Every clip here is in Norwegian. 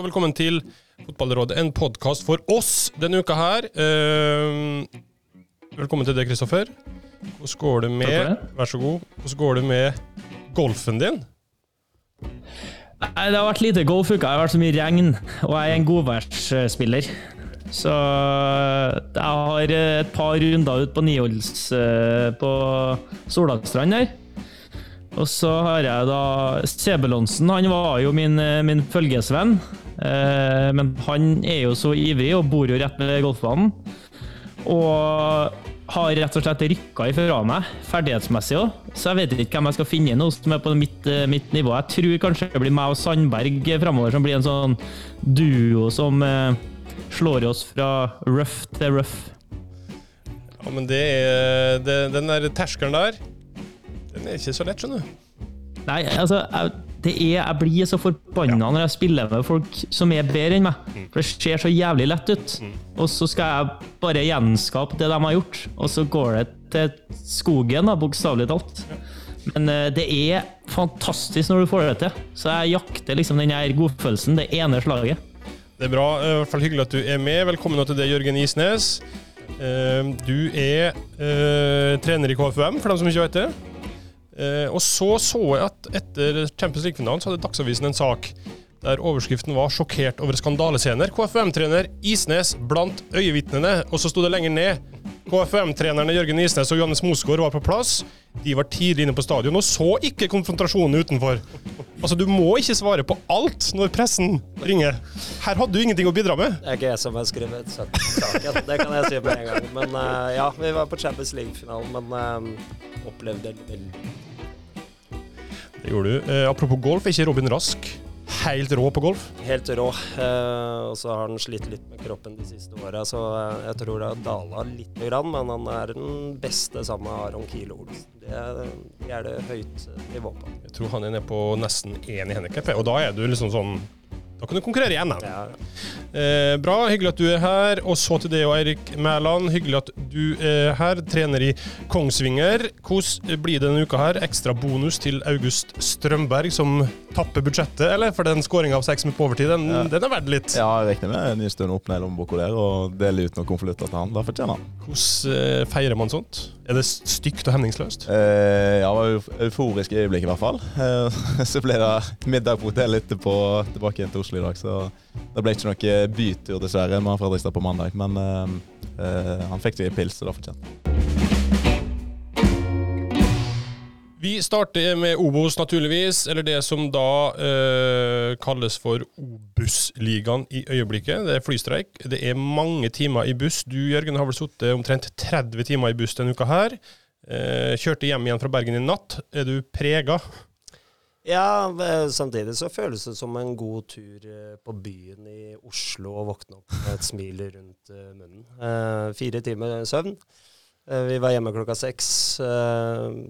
og velkommen til Fotballrådet, en podkast for oss denne uka her. Uh, velkommen til deg, Kristoffer. Hvordan går det med Vær så god. Hvordan går det med golfen din? Nei, Det har vært lite golfuke. Det har vært så mye regn, og jeg er en godværsspiller. Så jeg har et par runder ut på niholds eh, på Solakstrand her. Og så har jeg da Sebelonsen. Han var jo min, min følgesvenn. Eh, men han er jo så ivrig og bor jo rett ved golfbanen. Og har rett og slett rykka ifra meg, ferdighetsmessig òg. Så jeg vet ikke hvem jeg skal finne nå som er på mitt, mitt, nivå. Jeg tror kanskje det blir meg og Sandberg framover som blir en sånn duo som eh, slår oss fra rough til rough. Ja, men det er det, Den der terskelen der den er ikke så lett, skjønner du. Nei, altså jeg, det er, jeg blir så forbanna ja. når jeg spiller med folk som er bedre enn meg. Mm. For det ser så jævlig lett ut. Mm. Og så skal jeg bare gjenskape det de har gjort, og så går det til skogen, bokstavelig talt. Men uh, det er fantastisk når du får det til. Så jeg jakter liksom den her godfølelsen det ene slaget. Det er bra. I hvert fall hyggelig at du er med. Velkommen til deg, Jørgen Isnes. Uh, du er trener i KFUM, for dem som ikke vet det. Eh, og så så jeg at etter Champions League-finalen så hadde Dagsavisen en sak der overskriften var 'Sjokkert over skandalescener'. KFUM-trener Isnes blant øyevitnene. Og så sto det lenger ned KFUM-trenerne Jørgen Isnes og Johannes Mosgaard var på plass. De var tidlig inne på stadion og så ikke konfrontasjonen utenfor. Altså, Du må ikke svare på alt når pressen ringer. Her hadde du ingenting å bidra med. Det er ikke jeg som har skrevet saken, det kan jeg si med en gang. Men uh, ja, vi var på Champions League-finalen, men uh, opplevde det veldig det gjorde du. Eh, apropos golf, er ikke Robin Rask helt rå på golf? Helt rå. Eh, og så har han slitt litt med kroppen de siste åra, så eh, jeg tror det har dala litt, grann, men han er den beste sammen med Aron Kilo Olsen. Det, det er det høyt nivå på. Jeg tror han er nede på nesten én i handikap, og da er du liksom sånn da kan du konkurrere i NM. Ja. Eh, bra, hyggelig at du er her. Og så til det og Eirik Mæland. Hyggelig at du er her. Trener i Kongsvinger. Hvordan blir det denne uka her? Ekstra bonus til August Strømberg, som tapper budsjettet, eller? For den skåringa av seks minutter på overtid, den, ja. den er verdt litt. Ja, jeg regner med en ny stund opp ned i lommeboka der og dele ut noen konvolutter til han. Da fortjener han. Hvordan eh, feirer man sånt? Er det stygt og hemningsløst? Eh, ja, det var euforisk øyeblikk i hvert fall. Eh, så ble det middag på hotellet etterpå, tilbake igjen til Oslo I dag, så det ble ikke noe bytur, dessverre, med Fredrikstad på mandag. Men uh, han fikk seg en pils, så det fortjente fortjent. Vi starter med Obos, naturligvis, eller det som da uh, kalles for Obus-ligaen i øyeblikket. Det er flystreik. Det er mange timer i buss. Du Jørgen har vel sittet omtrent 30 timer i buss denne uka her. Uh, kjørte hjem igjen fra Bergen i natt. Er du prega? Ja, samtidig så føles det som en god tur eh, på byen i Oslo å våkne opp med et smil rundt eh, munnen. Eh, fire timer søvn. Eh, vi var hjemme klokka seks. Eh,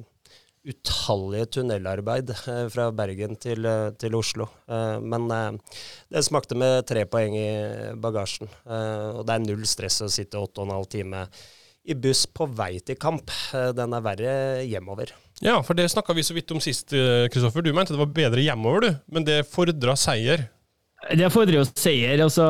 utallige tunnelarbeid eh, fra Bergen til, til Oslo. men det smakte med tre poeng i bagasjen. og det er null stress å sitte åtte og en halv time i buss på vei til kamp. den er verre hjemover. Ja, for det snakka vi så vidt om sist, Kristoffer. Du mente det var bedre hjemover, du. Men det fordra seier. Det fordrer jo seier. altså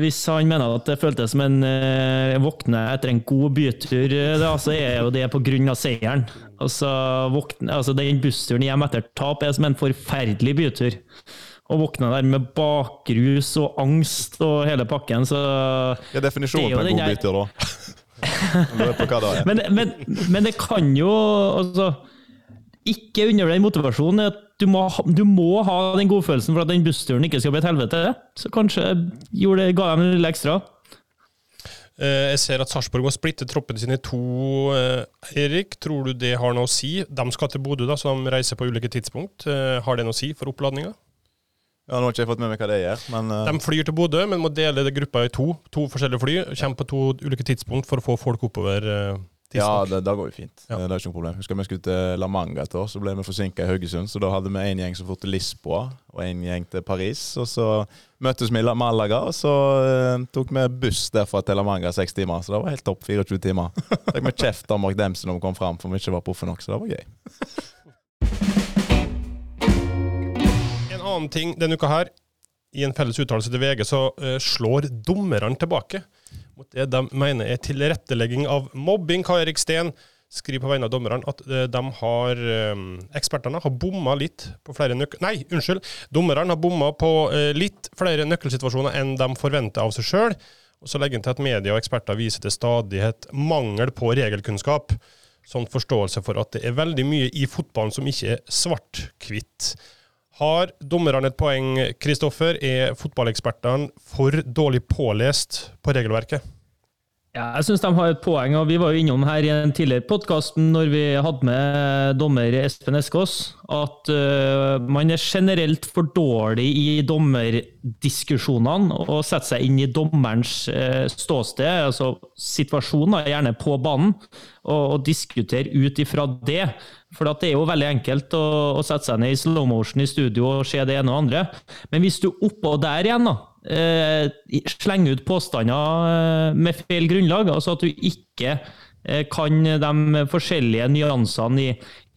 Hvis han mener at det føltes som en eh, våkne etter en god bytur, eh, da, så er jo det pga. seieren. Altså, våkne, altså Den bussturen hjem etter tap er som en forferdelig bytur. Å våkne der med bakrus og angst og hele pakken, så Det er definisjonen på en god bytur, da? men, men, men det kan jo altså ikke undervurder motivasjonen. at du må, du må, ha den godfølelsen for at den bussturen ikke skal bli et helvete. Så kanskje gjorde det, ga dem lille ekstra. Eh, jeg ser at Sarpsborg har splittet troppen sin i to. Eh, Erik, tror du det har noe å si? De skal til Bodø, da, så de reiser på ulike tidspunkt. Eh, har det noe å si for oppladninga? Ja, Nå har ikke jeg fått med meg hva det gjør. Men, uh... De flyr til Bodø, men må dele gruppa i to. To forskjellige fly. Kommer på to ulike tidspunkt for å få folk oppover. Ja, det, det går jo fint. Ja. Det er ikke noe problem. Husker vi skulle til La Manga et år, så ble vi forsinka i Haugesund. Så da hadde vi en gjeng som dro til Lisboa, og en gjeng til Paris. Og så møttes vi i Malaga, og så uh, tok vi buss derfra til La Manga seks timer. Så det var helt topp. 24 timer. Fikk vi kjeft av Mark Dempsey når vi kom fram, for vi ikke var proffe nok. Så det var gøy. En annen ting denne uka her. i en felles uttalelse til VG så uh, slår dommerne tilbake mot det de mener er tilrettelegging av mobbing. Kai Erik Steen skriver på vegne av dommerne at eh, de har, eh, ekspertene har bomma litt på flere nøkkel... Nei, unnskyld. Dommerne har bomma på eh, litt flere nøkkelsituasjoner enn de forventer av seg sjøl. Og så legger han til at media og eksperter viser til stadighet mangel på regelkunnskap. Sånn forståelse for at det er veldig mye i fotballen som ikke er svart-hvitt. Har dommerne et poeng, Kristoffer? Er fotballekspertene for dårlig pålest på regelverket? Ja, jeg syns de har et poeng, og vi var jo innom her i en tidligere podkast når vi hadde med dommer Espen Eskås, at uh, man er generelt for dårlig i dommerdiskusjonene og setter seg inn i dommerens uh, ståsted, altså situasjonen, gjerne på banen, og, og diskutere ut ifra det. For det er jo veldig enkelt å, å sette seg ned i slow motion i studio og se det ene og andre. Men hvis du oppå der igjen, da eh, slenge ut påstander eh, med feil grunnlag. Altså at du ikke eh, kan de forskjellige nyansene i,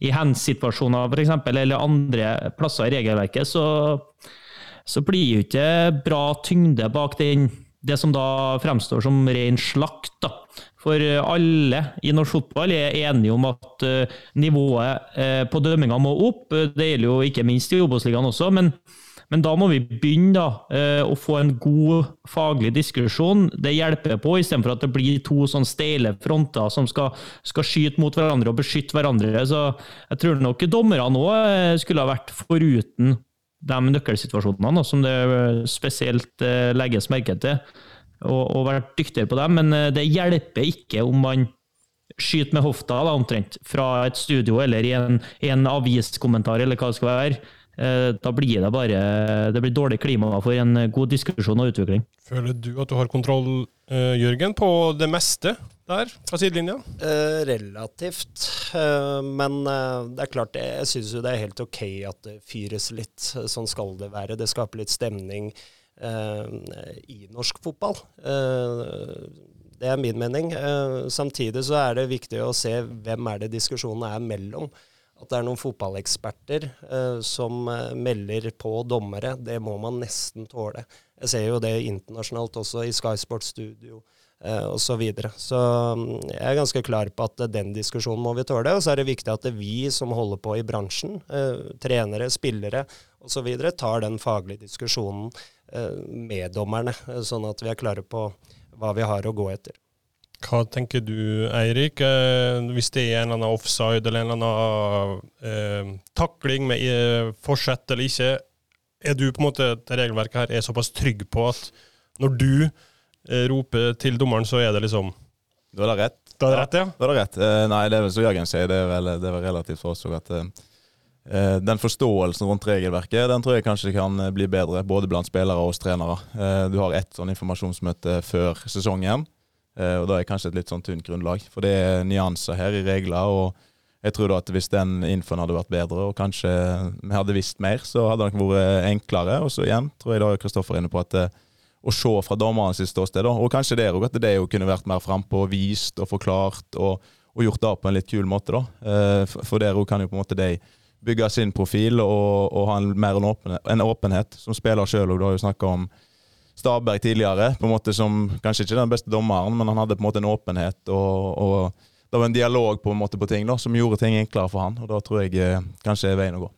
i hands-situasjoner f.eks., eller andre plasser i regelverket, så, så blir jo ikke bra tyngde bak den, det som da fremstår som ren slakt. da. For alle i norsk fotball er enige om at nivået på dømminga må opp. Det gjelder jo ikke minst i Obos-ligaen også. men men da må vi begynne da, eh, å få en god faglig diskusjon. Det hjelper på, istedenfor at det blir to sånn steile fronter som skal, skal, skyte mot hverandre og beskytte hverandre. Så jeg tror nok dommerne òg eh, skulle ha vært foruten de nøkkelsituasjonene som det spesielt eh, legges merke til, og, og vært dyktigere på dem. Men det hjelper ikke om man skyter med hofta da, omtrent, fra et studio eller i en, en aviskommentar eller hva det skal være. Eh, da blir det bare det blir dårlig klima for en god diskusjon og utvikling. Føler du at du har kontroll, uh, Jørgen, på det meste der fra sidelinja? Eh, relativt. Uh, men det er klart, jeg syns jo det er helt OK at det fyres litt. Sånn skal det være. Det skaper litt stemning i norsk fotball. det er min mening. samtidig så er det viktig å se hvem er det diskusjonen er mellom. At det er noen fotballeksperter eh, som eh, melder på dommere, det må man nesten tåle. Jeg ser jo det internasjonalt også, i Sky Sports Studio eh, osv. Så, videre. så mm, jeg er ganske klar på at den diskusjonen må vi tåle. Og så er det viktig at er vi som holder på i bransjen, eh, trenere, spillere osv., tar den faglige diskusjonen eh, med dommerne, eh, sånn at vi er klare på hva vi har å gå etter. Hva tenker du, Eirik, eh, hvis det er en eller annen offside eller en eller annen eh, takling med eh, forsett eller ikke? Er du på en måte, det regelverket her er såpass trygg på at når du eh, roper til dommeren, så er det liksom Da er det rett. Da er det rett, ja? Da er det rett. Eh, nei, det er vel som Jørgen sier, det er vel, det er vel relativt for oss òg at eh, den forståelsen rundt regelverket den tror jeg kanskje kan bli bedre, både blant spillere og oss trenere. Du har ett sånn informasjonsmøte før sesongen. Eh, og da er kanskje et litt sånn tynt grunnlag. For det er nyanser her i regler. og jeg tror da at Hvis den infoen hadde vært bedre, og kanskje vi hadde visst mer, så hadde det nok vært enklere. Og så igjen tror jeg da Kristoffer er inne på at eh, å se fra dommerens ståsted, og kanskje det òg, at det kunne vært mer frampå, vist og forklart, og, og, gjort det på en litt kul måte. da. Eh, for der kan jo på en måte de bygge sin profil og, og ha en, mer en åpenhet, en åpenhet som spiller sjøl òg. Du har jo snakka om Stabberg tidligere, på en måte som kanskje ikke den beste dommeren, men han hadde på en måte en åpenhet. og, og det var en dialog på en måte på ting da, som gjorde ting enklere for han, og Da tror jeg eh, kanskje er veien å gå.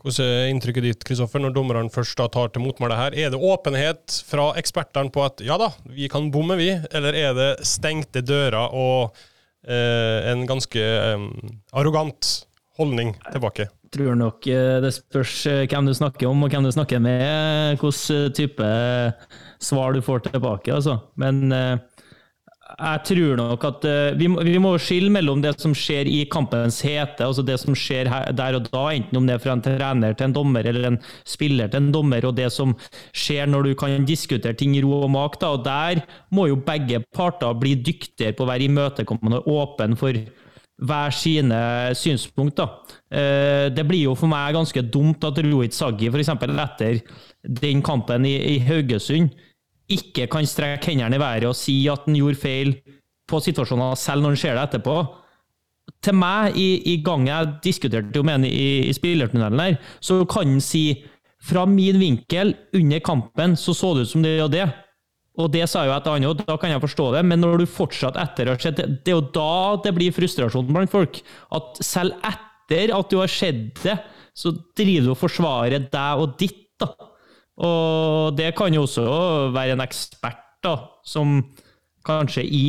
Hvordan er inntrykket ditt Kristoffer, når dommerne først da tar til motmæle her? Er det åpenhet fra ekspertene på at ja da, vi kan bomme, vi? Eller er det stengte dører og eh, en ganske eh, arrogant holdning tilbake? Tror nok eh, det spørs eh, hvem du snakker om og hvem du snakker med, hvilken eh, type svar du får tilbake. Altså. Men jeg tror nok at vi må, skille mellom det som skjer i kampens hete, altså det som skjer der og da, enten om det er fra en trener til en dommer eller en spiller til en dommer, og det som skjer når du kan diskutere ting i ro og mak. Da, og Der må jo begge parter bli dyktigere på å være imøtekommende og åpen for hver sine synspunkt. Da. Eh, det blir jo for meg ganske dumt at Rohit Saggi f.eks. etter den kampen i, i, Haugesund ikke kan strekke hendene i været og si at han gjorde feil på situasjoner, selv når han ser det etterpå. Til meg, i, i gang jeg diskuterte med ham i, i spillertunnelen her, så kan han si fra min vinkel under kampen så så det ut som det og det. Og det sa jo et annet, og da kan jeg forstå det, men når du fortsatt etter har sett det, det er jo da det blir frustrasjon blant folk. At selv etter at du har sett det, så driver du og forsvarer deg og ditt. da. Og det kan jo også være en ekspert da, som kanskje i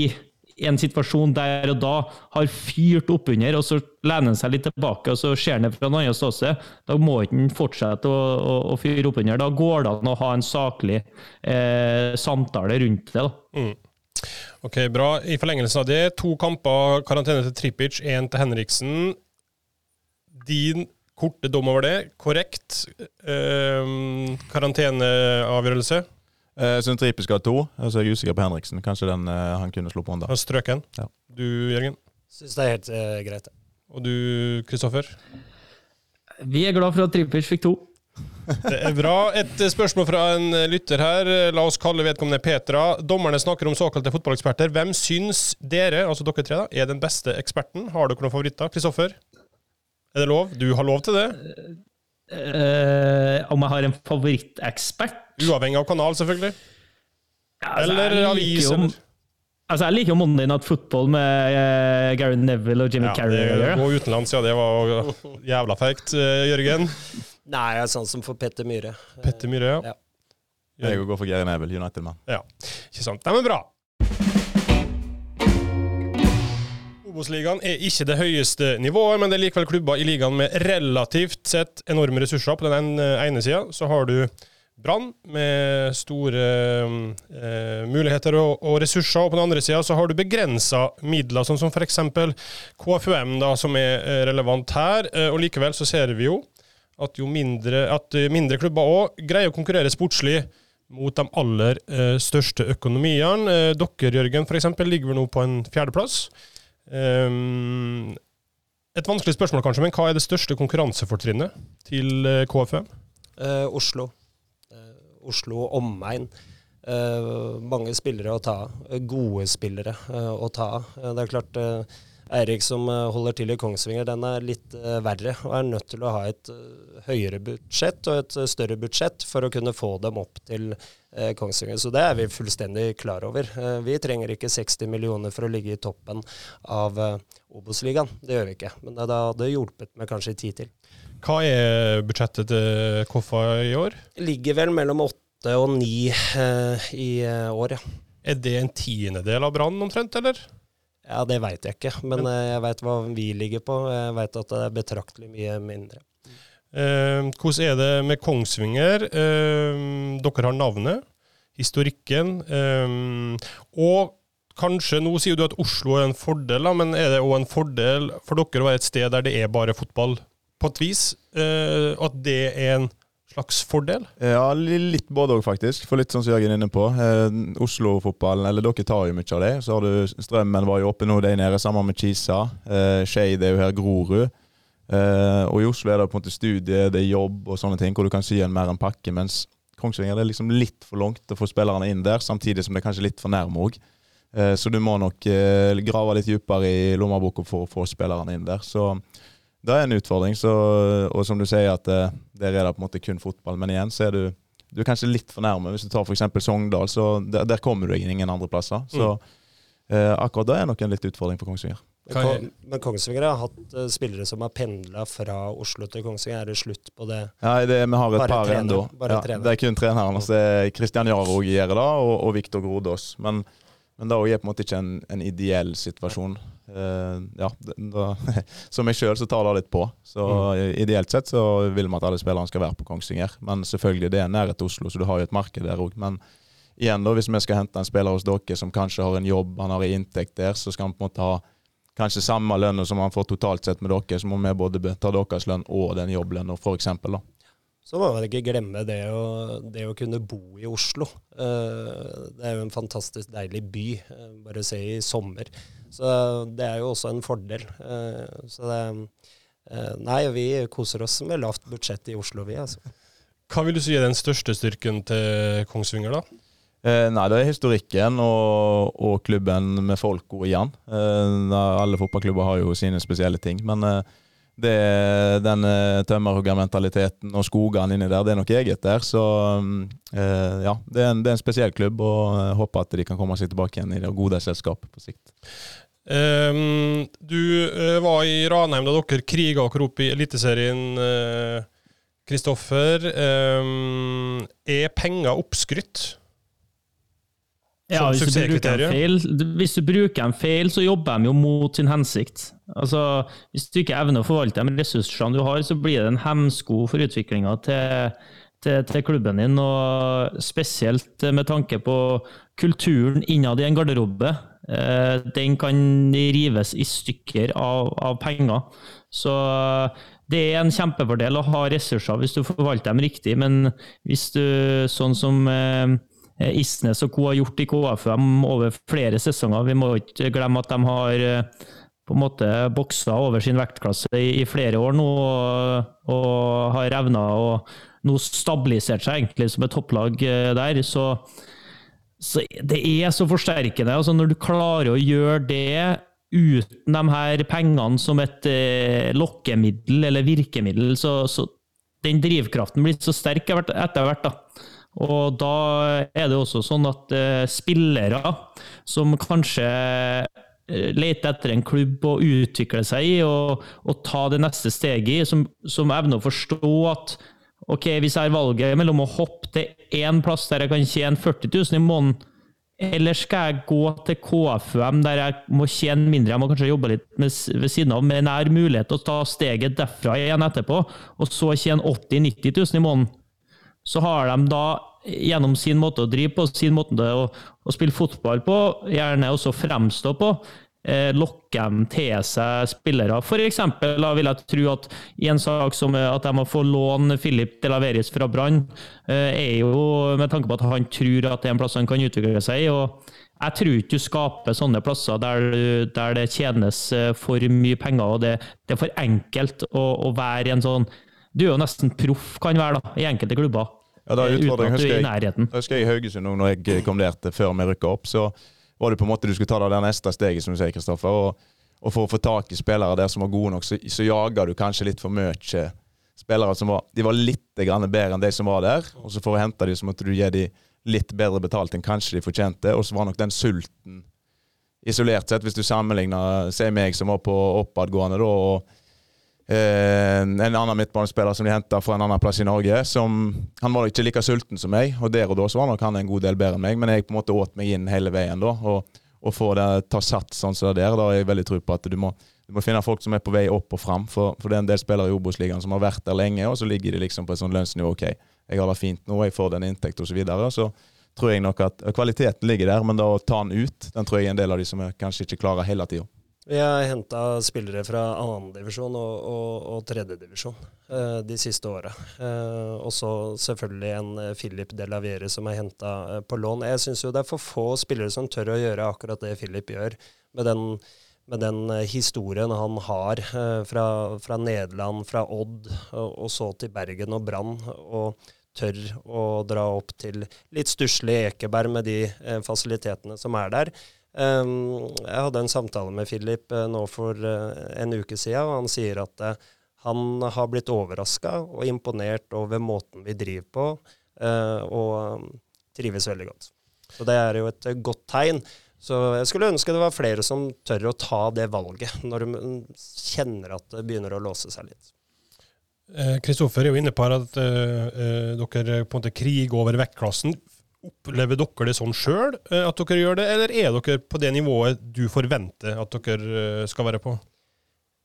en situasjon der og da har fyrt oppunder, og så lener han seg litt tilbake og så ser han det fra en annen ståsted. Da må ikke fortsette å, å, å fyre oppunder. Da går det an å ha en saklig eh, samtale rundt det. da. Mm. Ok, bra. I forlengelsen av det, to kamper, karantene til Trippic, én til Henriksen. Din korte dom over det, korrekt. Eh, karanteneavgjørelse. Eh, Jeg syns Tripe skal ha to, og så er jeg usikker på Henriksen. Kanskje den eh, han kunne slå på en da. Strøken. Ja. Du, Jørgen. Syns det er helt uh, greit. Og du, Kristoffer. Vi er glad for at Trippers fikk to. Det er bra. Et eh, spørsmål fra en eh, lytter her. La oss kalle vedkommende Petra. Dommerne snakker om såkalte fotballeksperter. Hvem syns dere, altså dere tre, da, er den beste eksperten? Har dere noen favoritter? Kristoffer? Er det lov? Du har lov til det? Uh, om jeg har en favorittekspert? Uavhengig av kanal, selvfølgelig. Ja, altså, Eller avis, eller Altså, jeg liker jo Monday Night Football med uh, Gary Neville og Jimmy ja, Carrey. Gå utenlands, ja. Det var jævla feigt. uh, Jørgen? Nei, jeg er sånn som for Petter Myhre. Petter Myhre, ja. Ja. Jeg går for Gary Neville, United-mann. ja. Ikke sant. Nei, men bra. Obos-ligaen er ikke det høyeste nivået, men det er likevel klubber i ligaen med relativt sett enorme ressurser. På den ene, ene sida så har du Brann med store eh, muligheter og, og ressurser, og på den andre sida så har du begrensa midler, sånn som f.eks. KFUM, da, som er eh, relevant her. Eh, og likevel så ser vi jo at jo mindre, at eh, mindre klubber òg greier å konkurrere sportslig mot de aller eh, største økonomiene. Eh, dere, Jørgen, f.eks., ligger vel nå på en fjerdeplass. Um, et vanskelig spørsmål, kanskje, men hva er det største konkurransefortrinnet til eh, KFUM? Eh, Oslo. Oslo og omegn. Eh, mange spillere å ta. Eh, Gode spillere eh, å ta av. Det er klart Eirik som holder til i Kongsvinger, den er litt verre. Og er nødt til å ha et høyere budsjett og et større budsjett for å kunne få dem opp til Kongsvinger. Så det er vi fullstendig klar over. Vi trenger ikke 60 millioner for å ligge i toppen av Obos-ligaen. Det gjør vi ikke. Men det hadde hjulpet med kanskje ti til. Hva er budsjettet til Koffa i år? Ligger vel mellom åtte og ni eh, i eh, år, ja. Er det en tiendedel av Brann omtrent, eller? Ja, det veit jeg ikke, men eh, jeg veit hva vi ligger på. Jeg veit at det er betraktelig mye mindre. Eh, hvordan er det med Kongsvinger? Dere har navnet, historikken, og kanskje Nå sier du at Oslo er en fordel, men er det òg en fordel for dere å være et sted der det er bare fotball, på et vis? Uh, at det er en slags fordel? Ja, litt både òg, faktisk. For litt sånn som Jørgen er inne på. Eh, Oslo-fotballen, eller dere tar jo mye av det. Så har du Strømmen var jo oppe nå, de nede, sammen med Kisa. Eh, Skeid er jo her, Grorud. Eh, og i Oslo er det på en måte studie, det er jobb og sånne ting, hvor du kan sy en mer en pakke. Mens Kongsvinger det er liksom litt for langt å få spillerne inn der, samtidig som det er kanskje litt for nærme òg. Eh, så du må nok eh, grave litt dypere i lommeboka for å få spillerne inn der. Så det er en utfordring. Så, og som du sier, at det der er det på en måte kun fotball. Men igjen så er du, du er kanskje litt for nærme. Hvis du tar f.eks. Sogndal, så der, der kommer du ingen andre plasser. Så eh, akkurat det er nok en litt utfordring for Kongsvinger. Men, Kan men Kongsvinger har hatt eh, spillere som har pendla fra Oslo til Kongsvinger. Er det slutt på det? Nei, det, vi har et Bare par ennå. Ja, det er kun treneren. Altså, Christian Kristian Jarog gjør det, og, og Viktor Grodås. Men, men det er på en måte ikke en, en ideell situasjon. Eh, ja, da, Som jeg sjøl så tar det litt på. Så Ideelt sett så vil vi at alle spillerne skal være på Kongsvinger. Men selvfølgelig, det er nærhet til Oslo, så du har jo et marked der òg. Men igjen, da, hvis vi skal hente en spiller hos dere som kanskje har en jobb, han har en inntekt der, så skal han på en måte ha kanskje samme lønn som han får totalt sett med dere, så må vi både ta deres lønn og den jobblønna, f.eks. da. Så må man ikke glemme det å, det å kunne bo i Oslo. Eh, det er jo en fantastisk deilig by. eh, bare se i sommer. Så det er jo også en fordel. Eh, så det eh, Nei, vi koser oss med lavt budsjett i Oslo, vi, altså. Hva vil du si er den største styrken til Kongsvinger, da? Eh, nei, det er historikken og, og klubben med folk og igjen. Eh, alle fotballklubber har jo sine spesielle ting. Men eh, det, den uh, tømmerhuggermentaliteten og skogene inni der, det er nok eget der. Så eh, ja, det er, en, det er, en, spesiell klubb, og jeg håper at de kan komme seg tilbake igjen i det gode selskapet på sikt. Um, du uh, var i Ranheim da dere kriga dere opp i Eliteserien. Kristoffer, um, er penger oppskrytt? Ja, hvis du, feil, hvis du, bruker en feil, så jobber de jo mot sin hensikt. Altså, Hvis du ikke evner å forvalte de ressursene du har, så blir det en hemsko for utviklinga til, til, til, klubben din. Og spesielt med tanke på kulturen innad i en garderobe. Eh, den kan rives i stykker av, av penger. Så det er en kjempefordel å ha ressurser hvis du forvalter dem riktig, men hvis du, sånn som eh, Isnes og co. har gjort i KFM over flere sesonger. Vi må ikke glemme at de har eh, på en måte boksa over sin vektklasse i, i flere år nå, og, og har evna å nå stabilisert seg egentlig som et topplag eh, der. Så, så det er så forsterkende. altså Når du klarer å gjøre det uten de her pengene som et eh, lokkemiddel eller virkemiddel, så, så den drivkraften blir så sterk etter hvert. da. Og da er det også sånn at uh, spillere som kanskje lete leter etter en klubb å utvikle seg i og, og ta det neste steget i, som, som, evner å forstå at ok, hvis jeg har valget mellom å hoppe til én plass der jeg kan tjene 40 000 i måneden, eller skal jeg gå til KFUM der jeg må tjene mindre, jeg må kanskje jobbe litt med, ved siden av, men jeg har mulighet til å ta steget derfra igjen etterpå, og så tjene 80 000-90 000 i måneden så har de da gjennom sin måte å drive på, sin måte å, å spille fotball på, gjerne også fremstå på, eh, lokker dem til seg spillere. F.eks. vil jeg tro at i en sak som at de må få låne Filip de Laveris fra Brann, eh, er jo med tanke på at han tror at det er en plass han kan utvikle seg i. og jeg tror ikke du skaper sånne plasser der, der det tjenes eh, for mye penger, og det, det er for enkelt å, å være en sånn du er jo nesten proff, kan være, da, i enkelte klubber. Ja, da er utfordring. Husker jeg, husker jeg i Haugesund når jeg kom der til før vi rykka opp, så var det på en måte du skulle ta det der neste steget, som du sier, Kristoffer. Og, og, for å få tak i spillere der som var gode nok, så, så jaga du kanskje litt for mye spillere som var De var litt bedre enn de som var der, og så for å hente dem, så måtte du gi dem litt bedre betalt enn kanskje de fortjente, og så var nok den sulten isolert sett, hvis du sammenligner Se meg som var på oppadgående da, og Eh, en annen midtbanespiller som de henta fra en annen plass i Norge. Som, han var ikke like sulten som meg, og der og da så var nok han en god del bedre enn meg. Men jeg på en måte åt meg inn hele veien da, og, og få det, ta sats sånn som det der. Da har jeg veldig tro på at du må, du må, finne folk som er på vei opp og fram. For, for det er en del spillere i Obos-ligaen som har vært der lenge, og så ligger de liksom på et sånt lønnsnivå. Ok, jeg har det fint nå, jeg får den inntekt osv. Så, videre, så tror jeg nok at kvaliteten ligger der, men da å ta den ut, den tror jeg er en del av de som kanskje ikke klarer hele tida. Vi har henta spillere fra annendivisjon og, og, og tredjedivisjon eh, de siste åra. Eh, også selvfølgelig en eh, Philip Delaviere som er henta eh, på lån. Jeg syns jo det er for få spillere som tør å gjøre akkurat det Philip gjør, med den, med den eh, historien han har eh, fra, fra, Nederland, fra Odd, og, og, så til Bergen og Brann. og tør å dra opp til litt stusslig Ekeberg med de fasilitetene som er der. Um, jeg hadde en samtale med Philip uh, nå for uh, en uke siden, og han sier at uh, han har blitt overraska og imponert over måten vi driver på, og trives veldig godt. Så det er jo et godt tegn. Så jeg skulle ønske det var flere som tør å ta det valget, når de kjenner at det begynner å låse seg litt. Kristoffer er jo inne på at dere på en måte kriger over vektklassen. Opplever dere det sånn sjøl, eh, at dere gjør det, eller er dere på det nivået du forventer at dere eh, skal være på?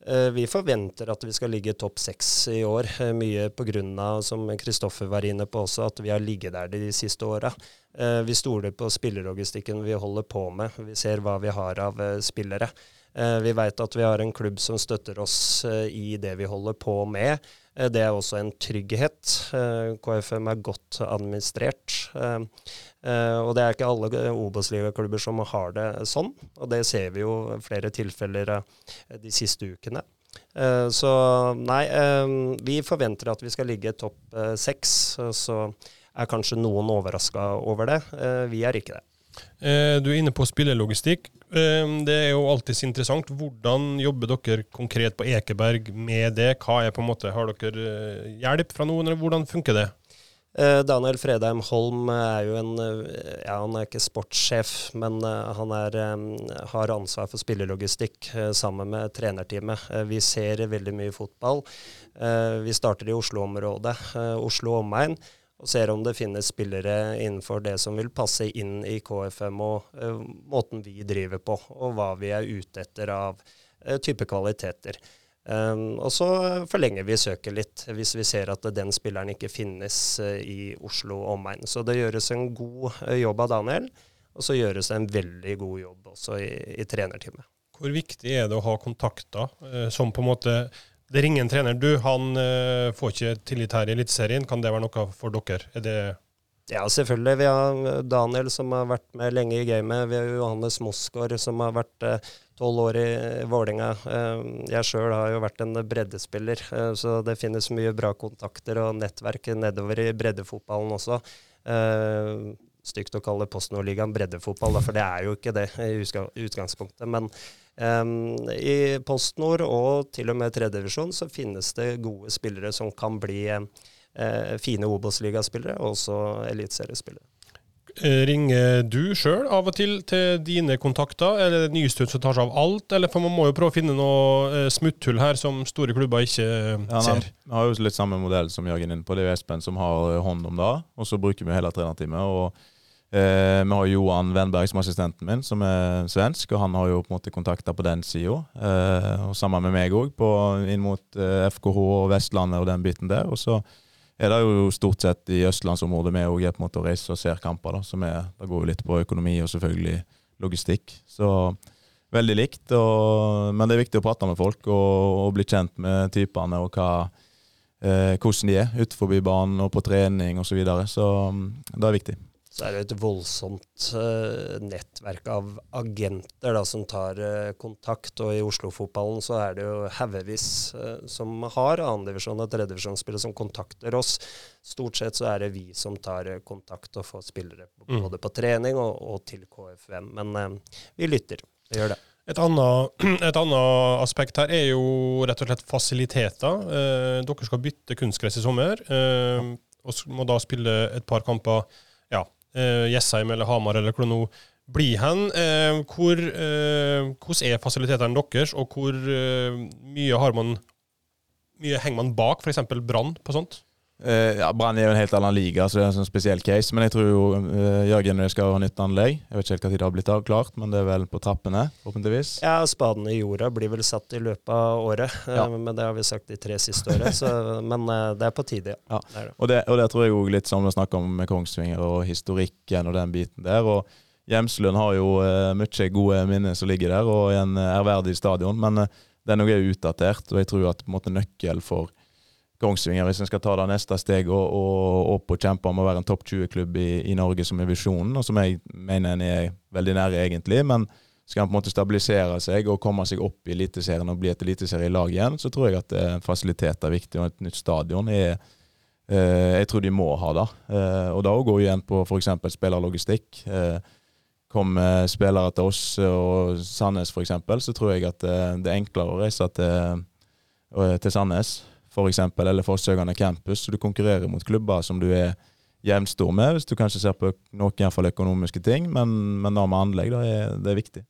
Eh, vi forventer at vi skal ligge topp seks i år, mye pga. som Kristoffer var inne på også, at vi har ligget der de siste åra. Vi stoler på spillelogistikken vi holder på med. Vi ser hva vi har av spillere. Vi vet at vi har en klubb som støtter oss i det vi holder på med. Eh, det er også en trygghet. Eh, KFM er godt administrert. Eh, og det er ikke alle Obos-ligaklubber som har det sånn, og det ser vi jo flere tilfeller de siste ukene. Så nei, vi forventer at vi skal ligge topp seks. Så er kanskje noen overraska over det. Vi er ikke det. Eh, du er inne på spillelogistikk. Eh, det er jo alltids interessant. Hvordan jobber dere konkret på Ekeberg med det? Hva er på en måte, Har dere eh, hjelp fra noen, eller hvordan funker det? Daniel Fredheim Holm er jo en ja, Han er ikke sportssjef, men han er, har ansvar for spillelogistikk sammen med trenerteamet. Vi ser veldig mye fotball. Vi starter i Oslo-området, Oslo omegn og ser om det finnes spillere innenfor det som vil passe inn i KFM og uh, måten vi driver på, og hva vi er ute etter av uh, type kvaliteter. Um, og så forlenger vi søket litt, hvis vi ser at den spilleren ikke finnes uh, i Oslo og omegn. Så det gjøres en god jobb av Daniel, og så gjøres det en veldig god jobb også i, i trenerteamet. Hvor viktig er det å ha kontakter som på en måte det ringer en trener. Du, han uh, får ikke tillit her i Eliteserien. Kan det være noe for dere? Er det ja, selvfølgelig. Vi har Daniel som har vært med lenge i gamet. Vi har Johannes Mosgaard som har vært eh, tolv år i Vålinga. Jeg sjøl har jo vært en breddespiller, så det finnes mye bra kontakter og nettverk nedover i breddefotballen også. stygt å kalle Post Nord-ligaen breddefotball, for det er jo ikke det i utgangspunktet. men I Post Nord og til og med tredjedivisjon så finnes det gode spillere som kan bli uh, fine Obos-ligaspillere, og også eliteseriespillere. Eh, ringer du sjøl av og til til dine kontakter, eller er det Nystuen som tar seg av alt? Eller for man må jo prøve å finne noe eh, smutthull her som store klubber ikke ja, ser. Vi har jo litt samme modell som Jørgen inn på. Det er jo Espen som har hånd om det. Og så bruker vi hele trenerteamet. og Eh, vi har Johan Wenberg som assistenten min, som er svensk, og han har jo på en måte kontakter på den sida. Eh, og sammen med meg òg, inn mot eh, FKH og Vestlandet og den biten der. Og så er det jo stort sett i østlandsområdet vi òg er på en måte og reiser og ser kamper. da, som er, Det går jo litt på økonomi og selvfølgelig logistikk. Så veldig likt. Og, men det er viktig å prate med folk og, og bli kjent med typene og hva, eh, hvordan de er utenfor banen og på trening osv. Så, videre. så mm, det er viktig så er det et voldsomt uh, nettverk av agenter da, som tar uh, kontakt. Og i Oslo-fotballen så er det jo haugevis uh, som har annendivisjon- og tredjedivisjonsspillere som kontakter oss. Stort sett så er det vi som tar kontakt og får spillere mm. både på trening og, og til KFM. Men vi lytter. Vi gjør det. Et annet, et annet, aspekt her er jo rett og slett fasiliteter. dere skal bytte kunstgress i sommer, og må da spille et par kamper Jessheim eller Hamar eller hvor det nå blir hen. Uh, hvor, uh, hvordan er fasilitetene deres, og hvor mye har man mye henger man bak f.eks. Brann på sånt? Uh, ja, Brann er jo en helt annen liga, så det er en sånn spesiell case. Men jeg tror jo uh, Jørgen skal ha nytt anlegg. Jeg vet ikke helt når det har blitt avklart, men det er vel på trappene, forhåpentligvis. Ja, spaden i jorda blir vel satt i løpet av året. Ja. Uh, men det har vi sagt de tre siste årene. men det er på tide, ja. ja. Det og, det, og, det, tror jeg òg litt som vi snakker om med Kongsvinger og historikken og den biten der. og Hjemslund har jo mye gode minner som ligger der, og en ærverdig stadion. Men den er utdatert, og jeg tror at på en måte nøkkel for Kongsvinger, hvis en skal ta det neste steg og, og opp og kjempe om å være en topp 20-klubb i, i, Norge, som er visjonen, og som jeg mener en er veldig nære, egentlig. Men skal en på en måte stabilisere seg og komme seg opp i Eliteserien og bli et eliteserielag igjen, så tror jeg at eh, fasilitet er viktig, og et nytt stadion er eh, Jeg tror de må ha det. Eh, og da går igjen på f.eks. spillerlogistikk. Eh, kommer spillere til oss og Sandnes f.eks., så tror jeg at eh, det er enklere å reise til, eh, til Sandnes f.eks., eller Forsøkende campus. Så du konkurrerer mot klubber som du er jevnstor med, hvis du kanskje ser på noen iallfall økonomiske ting. Men, men da med anlegg, da er det viktig.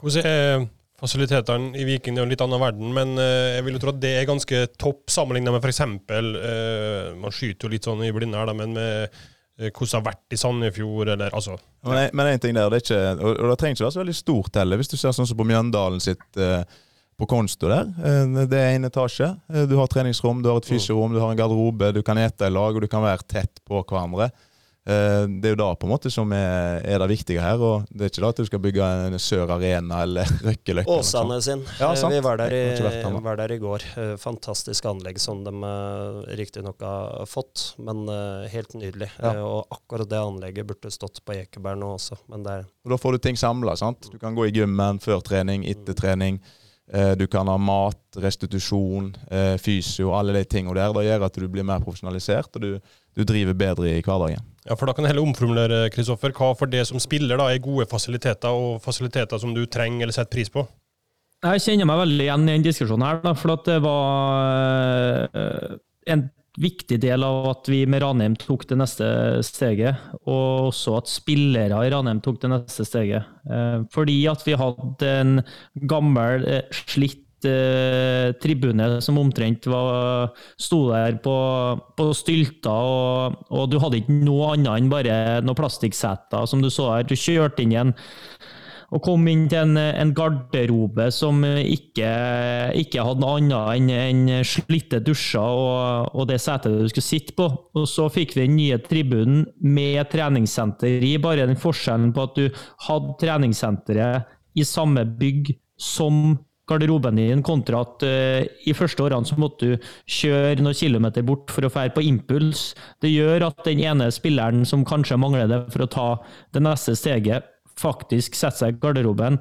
Hvordan er fasilitetene i Viking? Det er jo en litt annen verden, men uh, jeg vil jo tro at det er ganske topp sammenlignet med f.eks. Uh, Man skyter jo litt sånn i blinde her, da, men med uh, hvordan det har vært i Sandefjord, eller altså Men en ting der, det er ikke, og, og det trenger ikke være så veldig stort heller. Hvis du ser sånn som på Mjøndalen sitt uh, på konsto der. Eh, det er én etasje. Eh, du har treningsrom, du har et mm. fysiorom, du har en garderobe, du kan ete i lag, og du kan være tett på hverandre. Eh, det er jo da på en måte som er, er det viktige her. og Det er ikke da at du skal bygge en Sør Arena eller Røkkeløkka. Åsane sin. Ja, vi var der, i, var der, i, går. Fantastisk anlegg som de riktignok har fått, men helt nydelig. Ja. Og akkurat det anlegget burde stått på Ekeberg nå også. Men der. Og da får du ting samla. Du kan gå i gymmen før trening, etter trening. Eh, du kan ha mat, restitusjon, eh, fysio, alle de tingene der. Det gjør at du blir mer profesjonalisert, og du, du driver bedre i hverdagen. Ja, for Da kan jeg heller omformulere Kristoffer. Hva for det som spiller da, er gode fasiliteter, og fasiliteter som du trenger eller setter pris på? Jeg kjenner meg veldig igjen i den diskusjonen her, da, for det var eh, en viktig del av at vi med Ranheim tok det neste steget, og også at spillere i Ranheim tok det neste steget. Eh, fordi at vi hadde en gammel, eh, slitt tribune som omtrent var, sto der på, på stylter, og, og, du hadde ikke noe annet enn bare noen plastikkseter, som du så her. Du kjørte inn i og kom inn til en, en garderobe som ikke, ikke, hadde noe annet enn, enn slitte dusjer og, og, det setet du skulle sitte på. Og så fikk vi den nye tribunen med treningssenter i, bare den forskjellen på at du hadde treningssenteret i samme bygg som garderoben din, kontra at uh, i første årene så måtte du kjøre noen kilometer bort for å fære på impuls. Det gjør at den ene spilleren som kanskje mangler det for å ta det neste steget, faktisk setter seg i garderoben,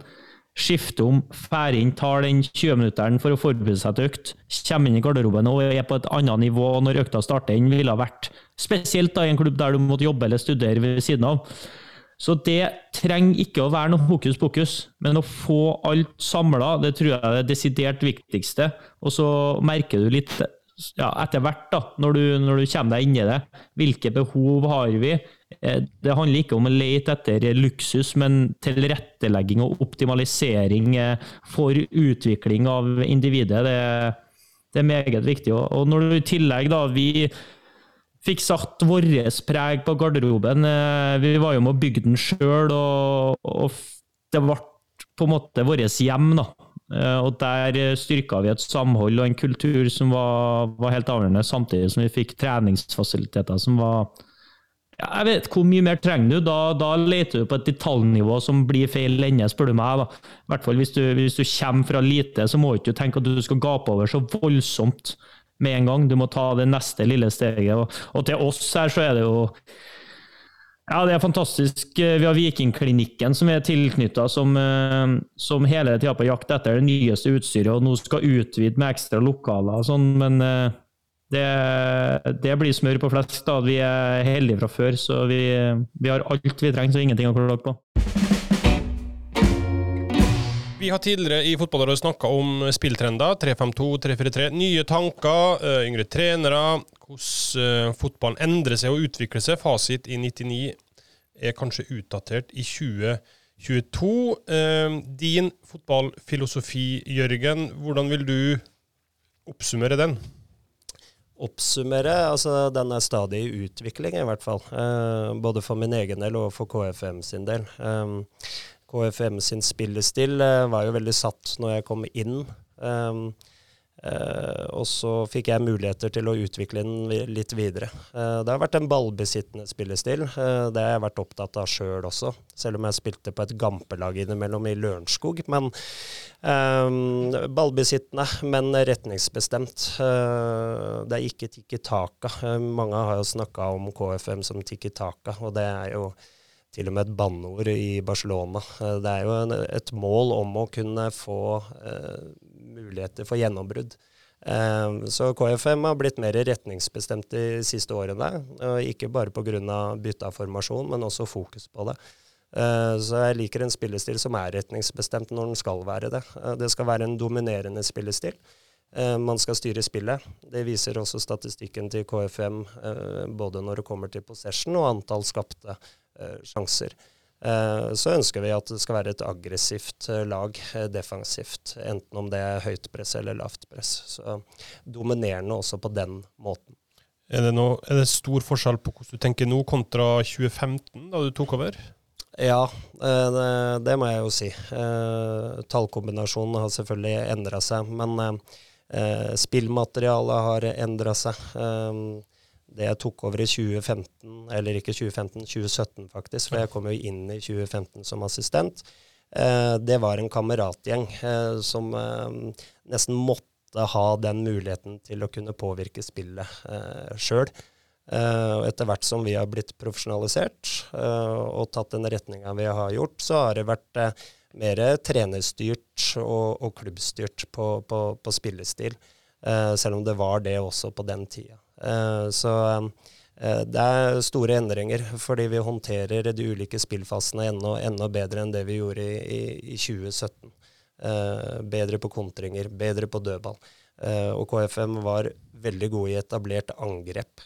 skifter om, drar inn, tar den 20-minutteren for å forberede seg til økt, kommer inn i garderoben og er på et annet nivå når økta starter enn ville ha vært. Spesielt da i en klubb der du måtte jobbe eller studere ved siden av. Så det trenger ikke å være noe hokus pokus, men å få alt samla, det tror jeg er det desidert viktigste. Og så merker du litt ja, etter hvert, da, når du, når du kommer deg inn i det, hvilke behov har vi? Eh, det handler ikke om å lete etter luksus, men tilrettelegging og optimalisering eh, for utvikling av individet. Det, det er meget viktig. Og når du i tillegg da, vi fikk satt vårt preg på garderoben eh, Vi var jo med å bygge den sjøl, og, og, det ble på en måte vårt hjem. da. Og Der styrka vi et samhold og en kultur som var, var helt avgjørende, samtidig som vi fikk treningsfasiliteter som var jeg vet hvor mye mer trenger du. Da, da leter du på et detaljnivå som blir feil ende, spør du meg. da. I hvert fall hvis du, hvis du kommer fra lite, så må du ikke tenke at du skal gape over så voldsomt med en gang. Du må ta det neste lille steget. Og, og til oss her så er det jo ja, det er fantastisk. Vi har Vikingklinikken som er tilknytta, som, eh, som, hele tida på jakt etter det nyeste utstyret, og nå skal utvide med ekstra lokaler og sånn, men eh, det, det, blir smør på flesk. da. Vi er heldige fra før, så vi, vi har alt vi trenger, så ingenting å klage på. Vi har tidligere i Fotballåret snakka om spilltrender. 3-5-2, 3-4-3. Nye tanker, eh, yngre trenere. Hvordan eh, fotballen endrer seg og utvikler seg. Fasit i 99 er kanskje utdatert i 2022. Eh, din fotballfilosofi, Jørgen, hvordan vil du oppsummere den? oppsummere, altså den er stadig i utvikling, i hvert fall. Både for min egen del og for KFM sin del. KFM sin spillestil eh, var jo veldig satt når jeg kom inn. Um, Uh, og så fikk jeg muligheter til å utvikle den litt videre. Uh, det har vært en ballbesittende spillestil. Uh, det har jeg vært opptatt av sjøl også, selv om jeg spilte på et gampelag innimellom i Lørenskog. Men ballbesittende, men retningsbestemt. det er ikke tikki taka. mange har jo snakka om KFM som tikki taka, og det er jo til og med et banneord i Barcelona. Det er jo en, et mål om å kunne få muligheter for gjennombrudd. Eh, så KFM har blitt mer retningsbestemt de siste årene. Ikke bare pga. av formasjon, men også fokus på det. Ehm, så jeg liker en spillestil som er retningsbestemt når den skal være det. Ehm, det skal være en dominerende spillestil. Man skal styre spillet. Det viser også statistikken til KFM, både når det kommer til possession og antall skapte sjanser. Eh, så ønsker vi at det skal være et aggressivt eh, lag, eh, defensivt. Enten om det er høyt press eller lavt press. Så dominerende også på den måten. Er det, noe, er det stor forskjell på hvordan du tenker nå kontra 2015, da du tok over? Ja, det, det må jeg jo si. Tallkombinasjonen har selvfølgelig endra seg. Men spillmaterialet har endra seg det jeg tok over i 2015, eller ikke 2015, 2017 faktisk, for jeg kom jo inn i 2015 som assistent, eh, det var en kameratgjeng eh, som eh, nesten måtte ha den muligheten til å kunne påvirke spillet eh, sjøl. og etter hvert som vi har blitt profesjonalisert uh, og tatt den retninga vi har gjort, så har det vært uh, mer trenerstyrt og, og klubbstyrt på, på, på spillestil. selv om det var det også på den tida. Eh, så Eh, det er store endringer, fordi vi håndterer de ulike spillfasene enda, enda bedre enn det vi gjorde i, i, i 2017. Eh, bedre på kontringer, bedre på dødball. Og KFM var veldig gode i etablert angrep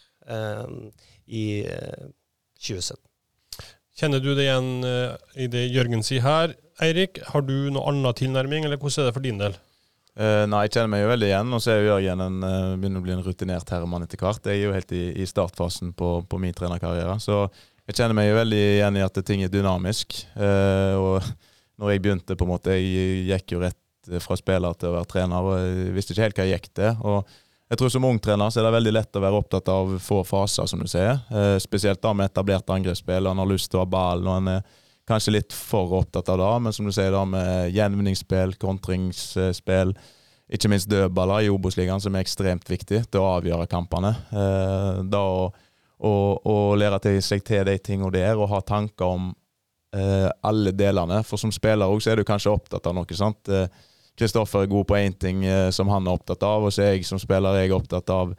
i 2017. Eh, Kjenner du det igjen i det Jørgen sier her? Eirik, har du noe annen tilnærming, eller hvordan er det for din del? Uh, nei, jeg kjenner meg jo veldig igjen. Og så er jo Jørgen en, uh, begynner å bli en rutinert herremann etter hvert. Jeg er jo helt i, i startfasen på, på, min trenerkarriere. Så jeg kjenner meg jo veldig igjen i at ting er dynamisk. Uh, og når jeg begynte, på en måte, jeg gikk jo rett fra spiller til å være trener, og jeg visste ikke helt hva jeg gikk til. og jeg tror Som ung trener så er det veldig lett å være opptatt av få faser, som du sier. spesielt da med etablert angrepsspill. Han har lyst til å ha ballen. og han er kanskje litt for opptatt av det, men som du sier, da med gjenvinningsspill, kontringsspill, ikke minst dødballer i Obos-ligaen, som er ekstremt viktig til å avgjøre kampene. Eh, da å, lære til seg til de tingene der, og ha tanker om eh, alle delene. For som spiller òg, så er du kanskje opptatt av noe. sant? Kristoffer eh, er god på én ting som han er opptatt av, og så er jeg som spiller jeg er opptatt av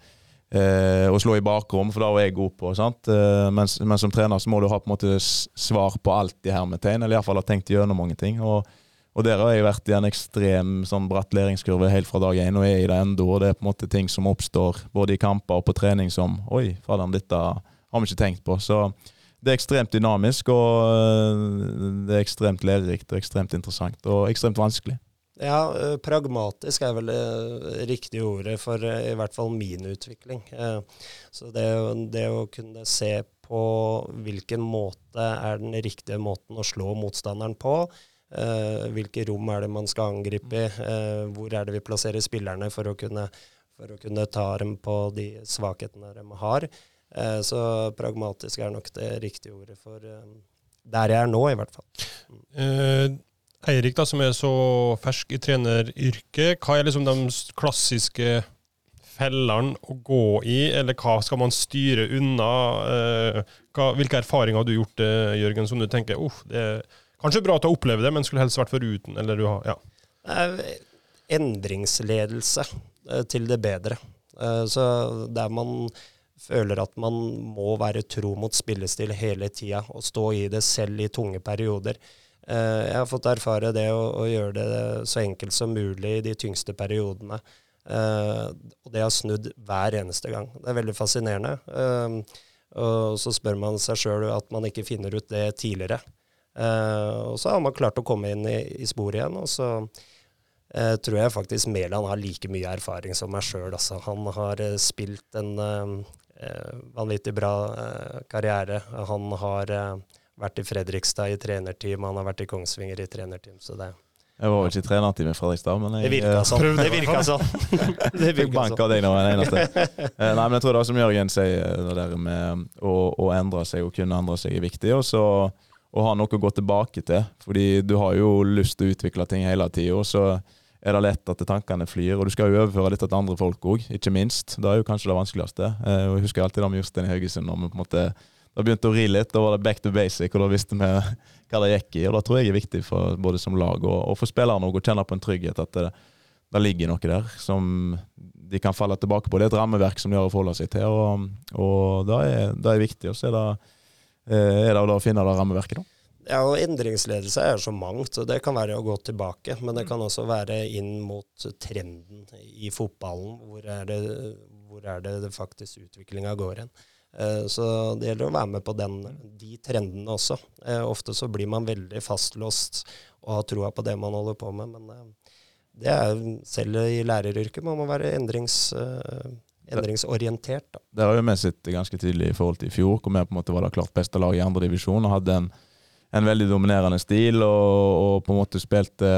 eh, og slå i bakrom, for det er jeg god på. Eh, men, men, som trener så må du ha på en måte svar på alt i hermetegn, eller iallfall ha tenkt gjennom mange ting. og, og der har jeg vært i en ekstrem sånn bratt læringskurve helt fra dag én, og er i det ennå. Det er på en måte ting som oppstår både i kamper og på trening som Oi, fader, dette har vi ikke tenkt på. Så det er ekstremt dynamisk, og eh, det er ekstremt lærerikt og ekstremt interessant. Og ekstremt vanskelig. Ja, eh, pragmatisk er vel det riktige ordet for eh, i hvert fall min utvikling. Eh, så det, det, å kunne se på hvilken måte er den riktige måten å slå motstanderen på, hvilke rom er det man skal angripe i, hvor er det vi plasserer spillerne for å kunne, for å kunne ta dem på de svakhetene de har. Så pragmatisk er nok det riktige ordet for der jeg er nå, i hvert fall. Mm. Eirik, da, som er så fersk i treneryrket, hva er liksom de klassiske fellene å gå i, eller hva skal man styre unna? Eh, hva, hvilke erfaringer har du gjort, eh, Jørgen, som du tenker uff, det er kanskje bra til å oppleve det, men skulle helst vært foruten? Eller du har, ja. Endringsledelse eh, til det bedre. Så der man føler at man må være tro mot spillestil hele tida og stå i det selv i tunge perioder. Eh, jeg har fått erfare det å, å, gjøre det så enkelt som mulig i de tyngste periodene. Uh, og det har snudd hver eneste gang. Det er veldig fascinerende. Uh, og så spør man seg sjøl at man ikke finner ut det tidligere. Uh, og så har man klart å komme inn i, i sporet igjen. Og så tror jeg faktisk Mæland har like mye erfaring som meg sjøl. Altså. Han har spilt en vanvittig bra karriere. Han har vært i Fredrikstad i trenerteam, han har vært i Kongsvinger i trenerteam. så det... Jeg var vel ikke i trenerteam i Fredrikstad, men jeg Det virka eh, sånn. Det virka sånn. det Fikk bank av deg nå, en eneste. Eh, nei, men jeg tror det er som Jørgen sier, det der med å, å, endre seg og kunne endre seg, er viktig. Og så å ha noe å gå tilbake til. Fordi du har jo lyst til å utvikle ting hele tida, så er det lett at tankene flyr. Og du skal jo overføre litt til andre folk òg, ikke minst. Det er jo kanskje det vanskeligste. Eh, jeg husker alltid det med Jostein i Haugesund, når vi på en måte da begynte å ri litt. Da var det back to basic, og da visste vi hva det gikk i. Og da tror jeg er viktig for både som lag og, og for spillerne å kjenne på en trygghet at det, det, ligger noe der som de kan falle tilbake på. Det er et rammeverk som de har å forholde seg til, og, og det, er, det er viktig. Og så er det, eh, er det å finne det rammeverket, da. Ja, og Endringsledelse er så mangt. og Det kan være å gå tilbake, men det kan også være inn mot trenden i fotballen. Hvor er det, hvor er det, det faktisk utviklinga går hen. Eh, så det gjelder å være med på den, de trendene også. Eh, ofte så blir man veldig fastlåst og har troa på det man holder på med, men eh, det er selv i læreryrket man må være endrings, endringsorientert. Da. Det har jo vi sett ganske tydelig i forhold til i fjor, hvor vi på en måte var det klart beste laget i andredivisjon og hadde en, en, veldig dominerende stil og, og på en måte spilte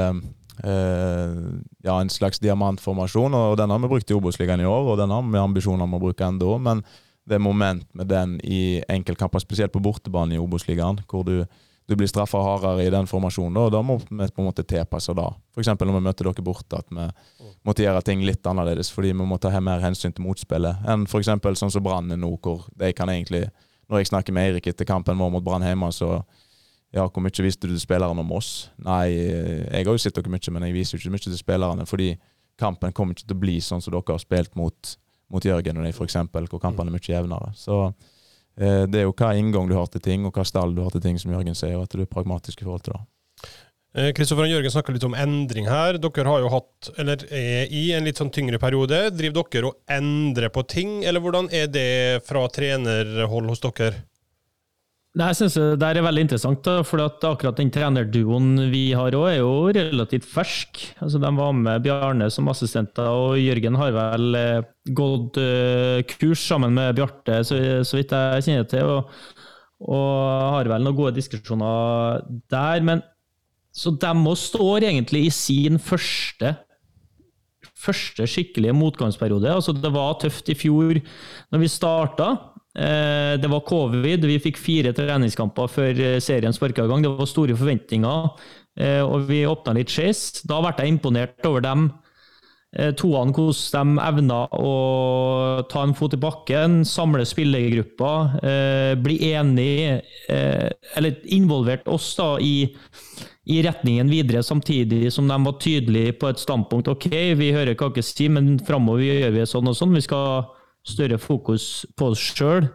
Uh, ja, en slags diamantformasjon. og Den har vi brukt i Obos-ligaen i år, og den har vi ambisjoner om å bruke enda. men det er moment med den i enkeltkamper, spesielt på bortebane i Obos-ligaen, hvor du, du blir straffa hardere i den formasjonen. Da, da må vi på en måte tilpasse da. F.eks. når vi møter dere borte, at vi måtte gjøre ting litt annerledes. Fordi vi må ta mer hensyn til motspillet enn f.eks. sånn som Brann nå, hvor de kan egentlig Når jeg snakker med Eirik etter kampen vår mot Brann hjemme, så ja, hvor mye visste du til spillerne om oss? Nei, jeg har jo sett dere mye, men jeg viser jo ikke mye til spillerne. Fordi kampen kommer ikke til å bli sånn som dere har spilt mot mot Jørgen og de, f.eks., hvor kampene er mye jevnere. Så eh, det er jo hva inngang du har til ting, og hva stall du har til ting, som Jørgen sier, og at du er pragmatisk i forhold til det. Eh, Kristoffer og Jørgen snakka litt om endring her. Dere har jo hatt, eller er i en litt sånn tyngre periode. Driver dere og endrer på ting, eller hvordan er det fra trenerhold hos dere? Nei, jeg synes Det er veldig interessant, da, for at akkurat den trenerduoen vi har òg, er jo relativt fersk. Altså, De var med Bjarne som assistenter, og Jørgen har vel eh, gått uh, kurs sammen med Bjarte, så, så vidt jeg kjenner til. Og, og har vel noen gode diskusjoner der. Men så de òg står egentlig i sin første første skikkelige motgangsperiode. Altså, det var tøft i fjor når vi starta. Eh, det var covid, vi fikk fire treningskamper før eh, serien sparka i gang. Det var store forventninger, eh, og vi åpna litt skeis. Da ble jeg imponert over dem toene, hvordan de evna å ta en fot i bakken, samle spillergruppa, bli enig, eller involvert oss da i, i retningen videre, samtidig som de var tydelige på et standpunkt. Ok, vi hører hva dere sier, men framover gjør vi sånn og sånn. Vi skal større fokus på oss sjøl.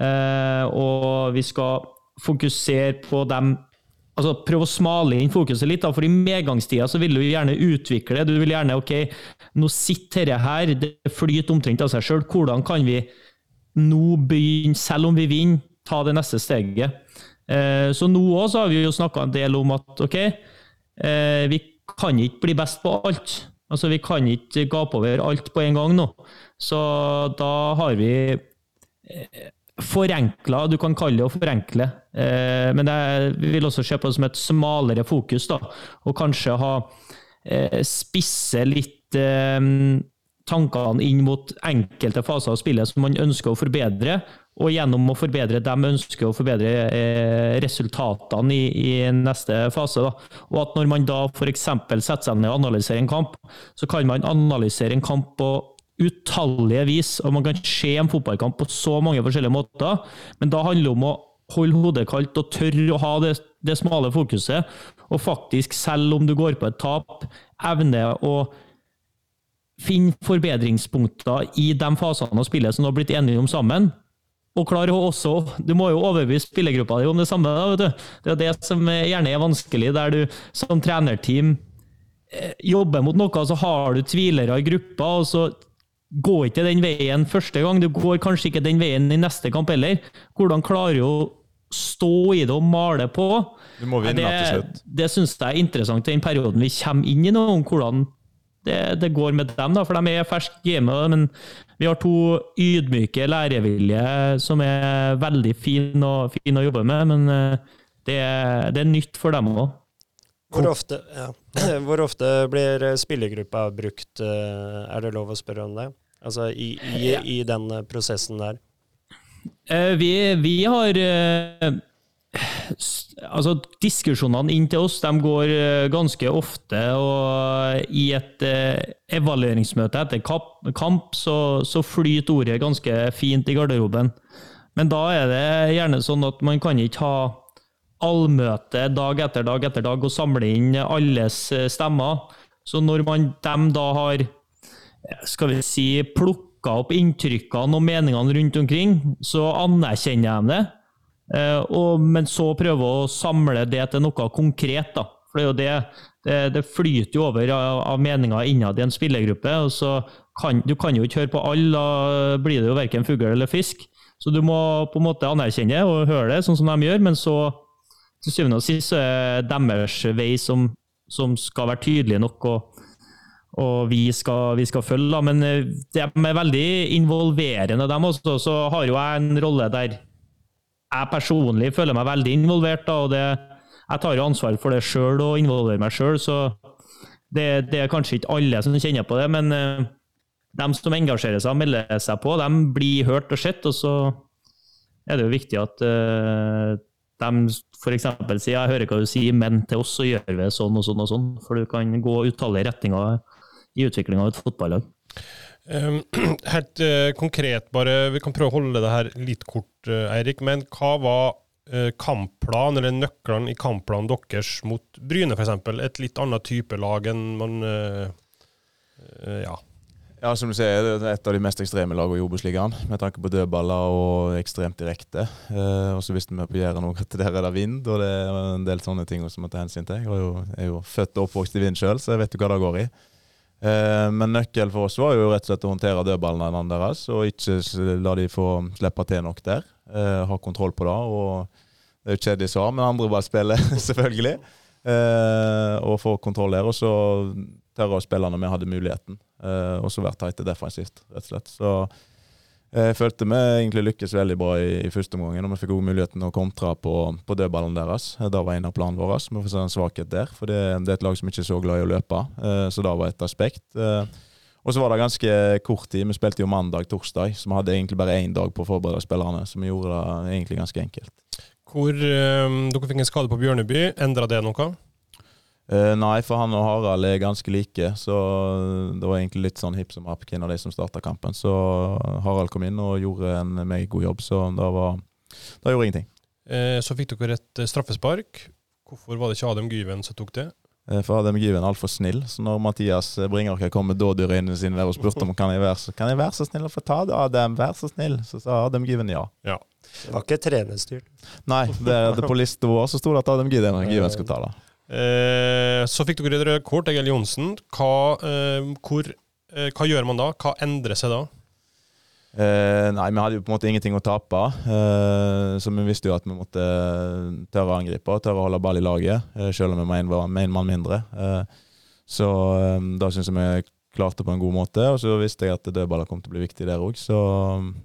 Eh, og vi skal fokusere på dem altså Prøve å smale inn fokuset litt, da, for i medgangstida så vil du gjerne utvikle. Du vil gjerne ok, nå sitter dette her, det flyter omtrent av seg sjøl. Hvordan kan vi nå begynne, selv om vi vinner, ta det neste steget? Eh, så nå òg har vi jo snakka en del om at ok, eh, vi kan ikke bli best på alt. Altså, vi kan ikke gape over alt på en gang nå. Så da har vi eh, forenkla, du kan kalle det å forenkle, eh, men vi vil også se på det som et smalere fokus. da, Og kanskje ha eh, spisse litt tankene inn mot enkelte faser av spillet som man ønsker å forbedre, og gjennom å forbedre dem ønsker å forbedre eh, resultatene i, i, neste fase. Da. Og at når man da f.eks. setter seg ned og analyserer en kamp, så kan man analysere en kamp på utallige vis, og man kan se en fotballkamp på så mange forskjellige måter, men da handler det om å holde hodet kaldt og tørre å ha det, det smale fokuset, og faktisk, selv om du går på et tap, evne å finne forbedringspunkter i de fasene av spillet som du har blitt enige om sammen, og klar også Du må jo overbevise spillergruppa di om det samme. Da, vet du. Det er det som gjerne er vanskelig, der du som trenerteam eh, jobber mot noe, så har du tvilere i gruppa, og så går ikke den veien første gang. Du går kanskje ikke den veien i neste kamp heller. Hvordan klarer du å stå i det og male på? Du må vinne det, til. Det syns jeg er interessant i den perioden vi kommer inn i nå, om hvordan det, det, går med dem, da, for de er ferske gamet. Men vi har to ydmyke, lærevillige som er veldig fine fin å jobbe med. Men det det, det er nytt for dem òg. Hvor ofte, ja. Hvor ofte blir spillergruppa brukt, eh, er det lov å spørre om det? Altså i, i, i den prosessen der? Eh, vi, vi har altså Diskusjonene inn til oss de går eh, ganske ofte, og i et eh, evalueringsmøte etter kamp så, så flyter ordet ganske fint i garderoben. Men da er det gjerne sånn at man kan ikke ha allmøte dag etter dag etter dag og samle inn alles eh, stemmer. Så når man dem da har skal vi si, plukka opp inntrykkene og meningene rundt omkring, så anerkjenner jeg det. Eh, og, men så prøve å samle det til noe konkret. da. For det er jo det, det, det flyter jo over av, av meninger innad i en spillergruppe. og så kan, Du kan jo ikke høre på alle, da blir det jo verken fugl eller fisk. Så du må på en måte anerkjenne og høre det, sånn som de gjør. Men så til syvende og sist så er deres vei som, som skal være tydelig nok. og, og vi skal, vi skal følge, da. Men eh, de er veldig involverende, dem også. Så har jo jeg en rolle der jeg personlig føler meg veldig involvert. Da, og det, jeg tar jo ansvar for det sjøl og involverer meg sjøl, så det, det, er kanskje ikke alle som kjenner på det. Men uh, eh, de som engasjerer seg og melder seg på, de blir hørt og sett. Og så er det jo viktig at uh, de f.eks. sier 'jeg hører hva du sier, men til oss så gjør vi sånn og sånn', og sånn. For du kan gå utallige retninger i utviklinga av et fotballag. Um, helt uh, konkret, bare, vi kan prøve å holde det her litt kort, uh, Eirik. Men hva var kampplan, kampplanen, eller nøklene i kampplanen deres mot Bryne, f.eks.? Et litt annet type lag enn man Ja. Ja, som du sier, det er et av de mest ekstreme lagene i Obos-ligaen. Med tanke på dødballer og ekstremt direkte. Eh, og så visste vi på Jæren òg at der er det vind, og det er en del sånne ting som må ta hensyn til. Jeg er jo født og oppvokst i vind sjøl, så jeg vet jo hva det går i. Eh, men nøkkelen for oss var jo rett og slett å håndtere dødballene deres, og ikke la de få slippe til nok der. Eh, ha kontroll på det. og det er jo kjedelig svar, men andreballspillet, selvfølgelig. Eh, og få kontroll der. Og så tørre å spille når vi hadde muligheten. Og så være tighte defensivt, rett og slett. Så jeg følte vi egentlig lykkes veldig bra i, i første omgang. Og vi fikk også muligheten å kontre på, på dødballen deres. Det var en av planene våre. Vi får se en svakhet der. For det, det, er et lag som ikke er så glad i å løpe. Eh, så det var et aspekt. Eh, og så var det ganske kort tid. Vi spilte jo mandag-torsdag, så vi hadde egentlig bare én dag på å forberede spillerne. Så vi gjorde det egentlig ganske enkelt. Hvor øh, Dere fikk en skade på Bjørneby. Endra det noe? Uh, nei, for han og Harald er ganske like, så det var egentlig litt sånn hipp som happ hvem av de som starta kampen. Så Harald kom inn og gjorde en meget god jobb, så det var Det gjorde ingenting. Uh, så fikk dere et eh, straffespark. Hvorfor var det ikke Adam Gyven som tok det? Uh, for Adam Gyven er altfor snill, så når Mathias Bringerke kom med dådyrøynene sine der og spurte om kan jeg være så, kan jeg være så snill å få ta det, Adam, vær så snill, så sa Adam Gyven ja. ja. Det var ikke trenerstyrt. Nei, det, det på lista vår så sto det at Adam Gyven, Gyven skulle ta det. Eh, så fikk dere et rødt kort, Egil Johnsen. Hva, eh, hvor, eh, hva, gjør man da? Hva endrer seg da? Eh, nei, vi hadde jo på en måte ingenting å tape. Eh, så vi visste jo at vi måtte tørre å angripe og tørre å holde ball i laget, eh, selv om vi var en mann mindre. så da syns jeg vi klarte på en god måte. Og så visste jeg at dødballer kom til å bli viktig der òg, så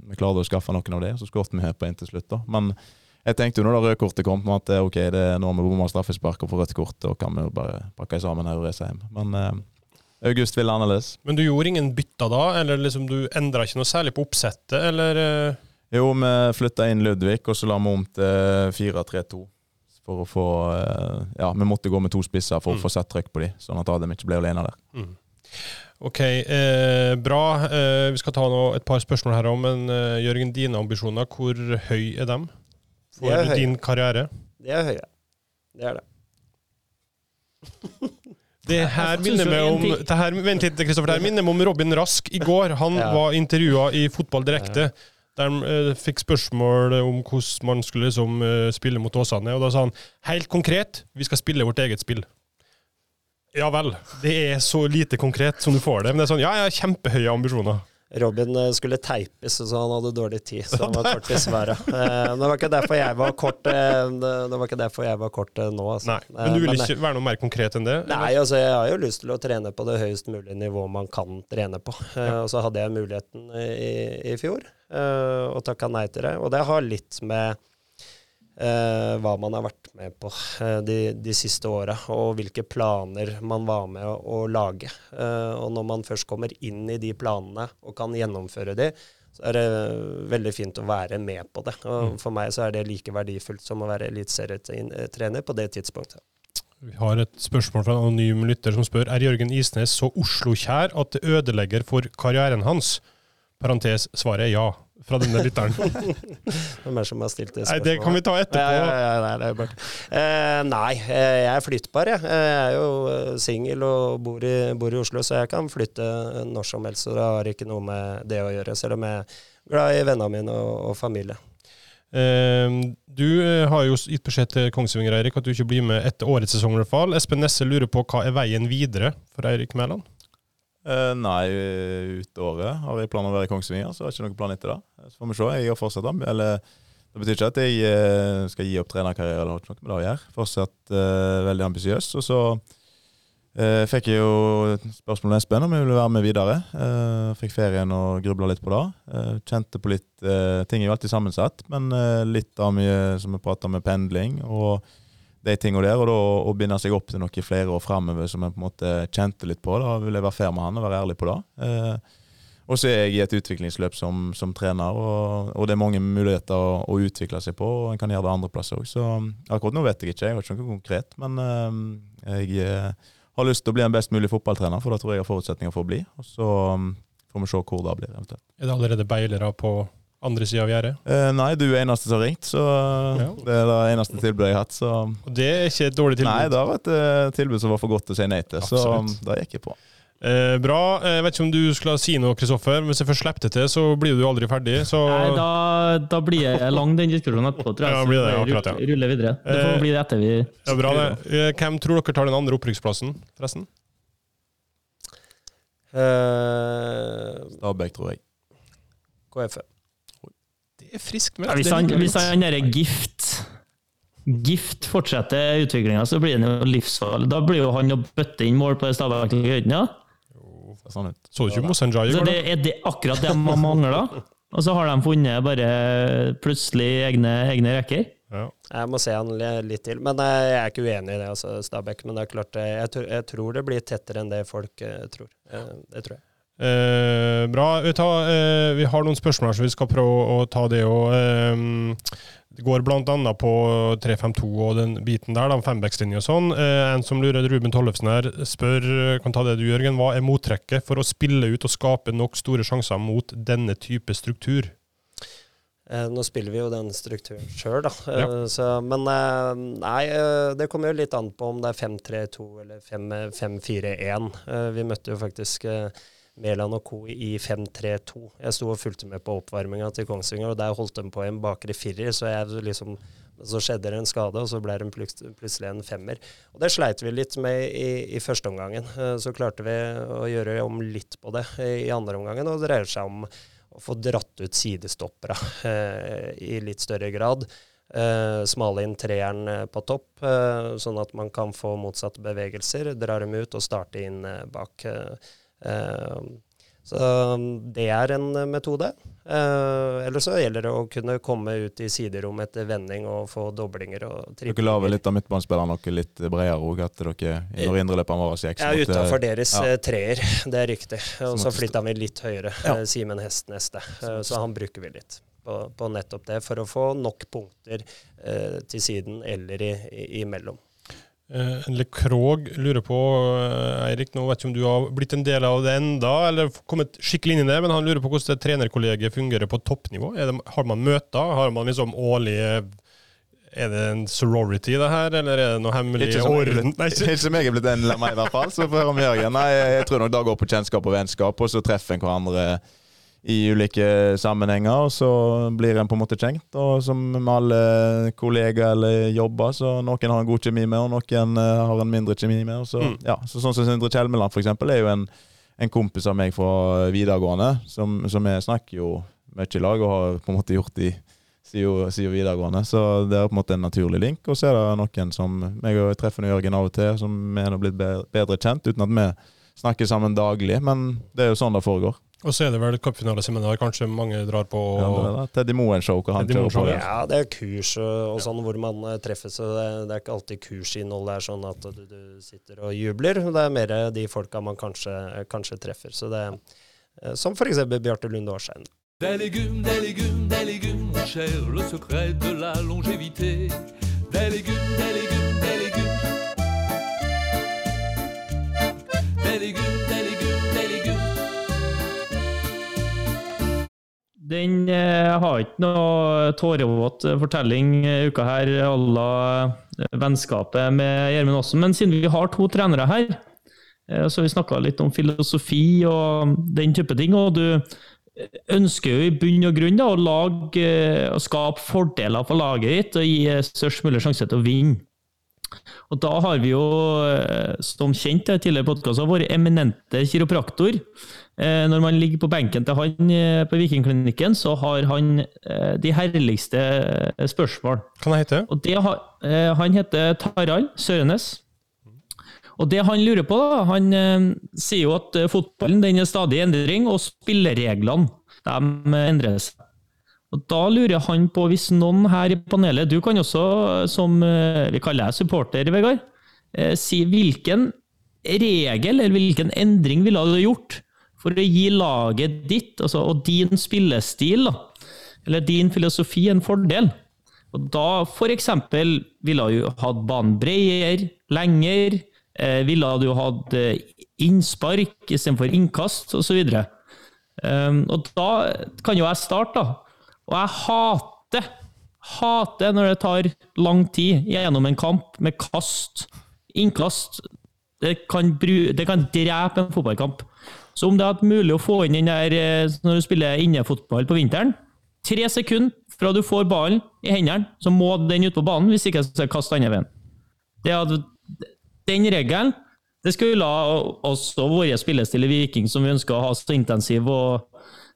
vi klarte å skaffe noen av det. Så skåret vi her på en til slutt, da. Men jeg tenkte jo når det røde kortet kom, på at ok, det er nå vi bomma straffespark og får rødt kort, og kan vi jo bare pakke sammen her og reise hjem. Men eh, August ville annerledes. Men du gjorde ingen bytter da, eller liksom du endra ikke noe særlig på oppsettet, eller? Eh? Jo, vi flytta inn Ludvig, og så la vi om til 4-3-2. For å få eh, Ja, vi måtte gå med to spisser for mm. å få satt trøkk på de, sånn at Adam ikke ble alene der. Mm. Ok, eh, bra. Eh, vi skal ta et par spørsmål her òg, men eh, Jørgen, dine ambisjoner, hvor høy er dem? For din karriere? Det er høyere. Det er det. Det her minner meg om det her, Vent litt, Kristoffer. Det her minner meg om Robin Rask i går. Han ja. var intervjua i Fotball direkte. Der de uh, fikk spørsmål om hvordan man skulle liksom, uh, spille mot Åsane. Og da sa han helt konkret vi skal spille vårt eget spill. Ja vel. Det er så lite konkret som du får det. Men det er sånn, ja, jeg har kjempehøye ambisjoner. Robin eh, skulle teipes, så han hadde dårlig tid. Så han var kort, i Eh, det var ikke derfor jeg var kort, eh, det var ikke derfor jeg var kort nå. Altså. Nei, Men du vil ikke være noe mer konkret enn det? Nei, altså jeg har jo lyst til å trene på det høyest mulige nivået man kan trene på. Ja. Og så hadde jeg muligheten i, i fjor, og takka nei til det. Og det har litt med eh, hva man har vært med på eh, de, de, siste åra, og hvilke planer man var med å, å lage. Eh, og når man først kommer inn i de planene og kan gjennomføre de, så er det veldig fint å være med på det. Og mm. For meg så er det like verdifullt som å være eliteserietrener på det tidspunktet. Vi har et spørsmål fra en anonym lytter som spør er Jørgen Isnes så Oslo-kjær at det ødelegger for karrieren hans. Parentes, svaret er ja fra denne lytteren. Hvem er som har stilt det spørsmålet? Nei, Det kan vi ta etterpå. Ja, nei, eh, nei, eh, jeg er flyttbar, jeg. Jeg er jo eh, singel og bor i, bor i, Oslo, så jeg kan flytte når som helst. Så det har ikke noe med det å gjøre, selv om jeg er glad i vennene mine og, og familie. Uh, du har jo gitt beskjed til Kongsvinger Eirik at du ikke blir med etter årets sesong. Espen Nesse lurer på hva er veien videre for Eirik Mæland? Uh, nei, ut har jeg planer om å være i Kongsvinger, så har jeg ikke noen plan etter det. Så får vi se. Jeg har fortsatt eller Det betyr ikke at jeg uh, skal gi opp trenerkarriere eller noe med det å gjøre. Fortsatt uh, veldig ambisiøs. Og så fikk jeg jo spørsmål med Espen om jeg ville være med videre. fikk ferien og grubla litt på det. kjente på litt Ting er jo alltid sammensatt, men litt av mye som vi prata med pendling. og de tingene der, og da å binde seg opp til noe flere år framover som jeg på en måte kjente litt på. Da vil jeg være fair med han og være ærlig på det. Eh, og så er jeg i et utviklingsløp som, som trener, og, og, det er mange muligheter å, å, utvikle seg på. og En kan gjøre det andre plasser òg. Så akkurat nå vet jeg ikke, jeg har ikke noe konkret. Men eh, jeg har lyst til å bli en best mulig fotballtrener, for da tror jeg jeg har forutsetninger for å bli. Og så um, får vi se hvor det blir eventuelt. Er det allerede beilere på andre sida av gjerdet? Eh, nei, du er eneste som har ringt, så ja. det er det eneste tilbudet jeg har hatt. Så. Og det er ikke et dårlig tilbud? Nei, det var et et tilbud som var for godt å si nei til, Absolutt. så um, da gikk jeg på. Eh, bra. Jeg vet ikke om du skulle si noe, Kristoffer. Hvis jeg først slipper det til, så blir du aldri ferdig. Så Nei, da, da blir jeg lang, den diskusjonen etterpå, tror jeg. Ja, blir det, akkurat, ja. ruller- videre. Det får Eh, bli det etter vi ja, bra det. Eh, Hvem tror dere tar den andre opprykksplassen, forresten? Eh, Stabæk, tror jeg. KFØ. Er friskt ja, Hvis han, hvis han derre gift Gift fortsetter utviklinga, så blir han jo livsfarlig. Da blir jo han å bøtte inn mål på det Stabæk-laget, ja. Sånn ut. Så du ikke Mosenjai i Så går, det da? er det akkurat det man mangler. Og så har de funnet bare plutselig egne, egne rekker. Ja. Jeg må se han litt til. Men eh, jeg er ikke uenig i det, altså, Stabæk. Men det er klart, eh, jeg, tror- jeg tror det blir tettere enn det folk eh, tror. Det tror jeg. Eh, bra. Vi, tar, eh, vi har noen spørsmål her, så vi skal prøve å ta det òg. det går bl.a. på 352 og den biten der, da, fembackslinje og sånn. Eh, en som lurer, Ruben Tollefsen her, spør, eh, kan ta det du, Jørgen, hva er mottrekket for å spille ut og skape nok store sjanser mot denne type struktur? Eh, nå spiller vi jo den strukturen sjøl, da. Eh, Ja. så, men eh, nei, eh, det kommer jo litt an på om det er 5-3-2 eller 5-4-1. Eh, vi møtte jo faktisk eh, Mæland og co. i 5-3-2. Jeg sto og fulgte med på oppvarminga til Kongsvinger, og der holdt de på en bakre firer, så liksom så skjedde det en skade, og så ble det plutselig en femmer. Og Det sleit vi litt med i, i første omgangen. Eh, Så klarte vi å gjøre om litt på det i andre omgangen, og det dreier seg om å få dratt ut sidestoppere eh, i litt større grad. Eh, smale inn treeren eh, på topp, eh, sånn at man kan få motsatte bevegelser. Drar dem ut og starte inn bak. Eh, så det er en eh, metode. Eh, Eller så gjelder det å kunne komme ut i siderom etter vending og få doblinger og Dere lager litt av midtbanespillerne noe litt bredere òg, at dere når indreløperen var seks Ja, utafor deres ja. eh, treer. Det er riktig. Og så flytta vi litt høyere. Ja. eh, Simen Hest neste. Eh, Så han bruker vi litt på, på nettopp det, for å få nok punkter eh, til siden eller i, i, imellom. Eh, Le Krog lurer på, eh, Eirik, nå vet ikke om du har blitt en del av det enda, eller kommet skikkelig inn i det, men han lurer på hvordan det trenerkollegiet fungerer på toppnivå. Det, har man møter? Har man liksom årlige Er det en sorority, det her, eller er det noe hemmelig Ikke orden? Nei, ikke- ikke som jeg er blitt en av meg, i hvert fall. Så får jeg høre om Jørgen. Nei, jeg tror nok det går på kjennskap og vennskap, og så treffer en hverandre i ulike sammenhenger, og så blir en på en måte kjent. Og som med alle kollegaer eller jobber, så noen har en god kjemi med, og noen eh, har en mindre kjemi med. Så, Mm. ja, så sånn som Sindre Kjelmeland, for eksempel, er jo en, en kompis av meg fra videregående, som, vi snakker jo mye i lag, og har på en måte gjort i siden siden videregående. Så det er på en måte en naturlig link. Og så er det noen som jeg og treffer Jørgen av og til, som er nå blitt bedre kjent, uten at vi snakker sammen daglig. Men det er jo sånn det foregår. Og så er det vel cupfinaleseminar kanskje mange drar på. Ja, det er det. Teddy Moen-show. Ja, det er kurs og, sånn hvor man eh, treffes. Så det, det er ikke alltid kursinnholdet er sånn at du, du sitter og jubler. Det er mer de folka man kanskje, kanskje treffer. Så det, eh, som f.eks. Bjarte Lunde Årsheim. Des légumes, des légumes, des légumes, mon cher, le secret de la longévité. Des légumes, des légumes. Den eh, har ikke noe tårevåt fortelling i uka her à la eh, vennskapet med Gjermund Aasen, men siden vi har to trenere her, eh, så har vi snakka litt om filosofi og den type ting. og du ønsker jo i bunn og grunn da, å lage, eh, å skape fordeler for laget ditt og gi eh, størst mulig sjanse til å vinne. Og da har vi jo, eh, som kjent i tidligere podkaster, vår eminente kiropraktor. Eh, Når man ligger på benken til han eh, på Vikingklinikken, så har han eh, de herligste spørsmål. Kan jeg hete? Og det har, han heter Tarald Sørenes. Og det han lurer på, da, han sier jo at fotballen den er stadig i endring, og spillereglene de endres. Og Da lurer han på, hvis noen her i panelet Du kan også, som vi kaller deg supporter, Vegard, si hvilken regel eller hvilken endring ville du gjort for å gi laget ditt altså, og din spillestil, da, eller din filosofi, en fordel? Og da eksempel ville du hatt banen bredere, lenger, eh, ville du hatt eh, innspark istedenfor innkast, osv. Um, og da kan jo jeg starte, da. Og jeg hater, hater når det tar lang tid gjennom en kamp med kast, innkast, Det kan, bru, det kan drepe en fotballkamp. Så om det er mulig å få inn den der eh, når du spiller innefotball på vinteren Tre sekunder fra du får ballen i hendene, så må den ut på banen, hvis ikke så kaster andre veien. Det hadde, den regelen det skulle også og spillestil i Viking, som vi ønsker å ha så intensiv og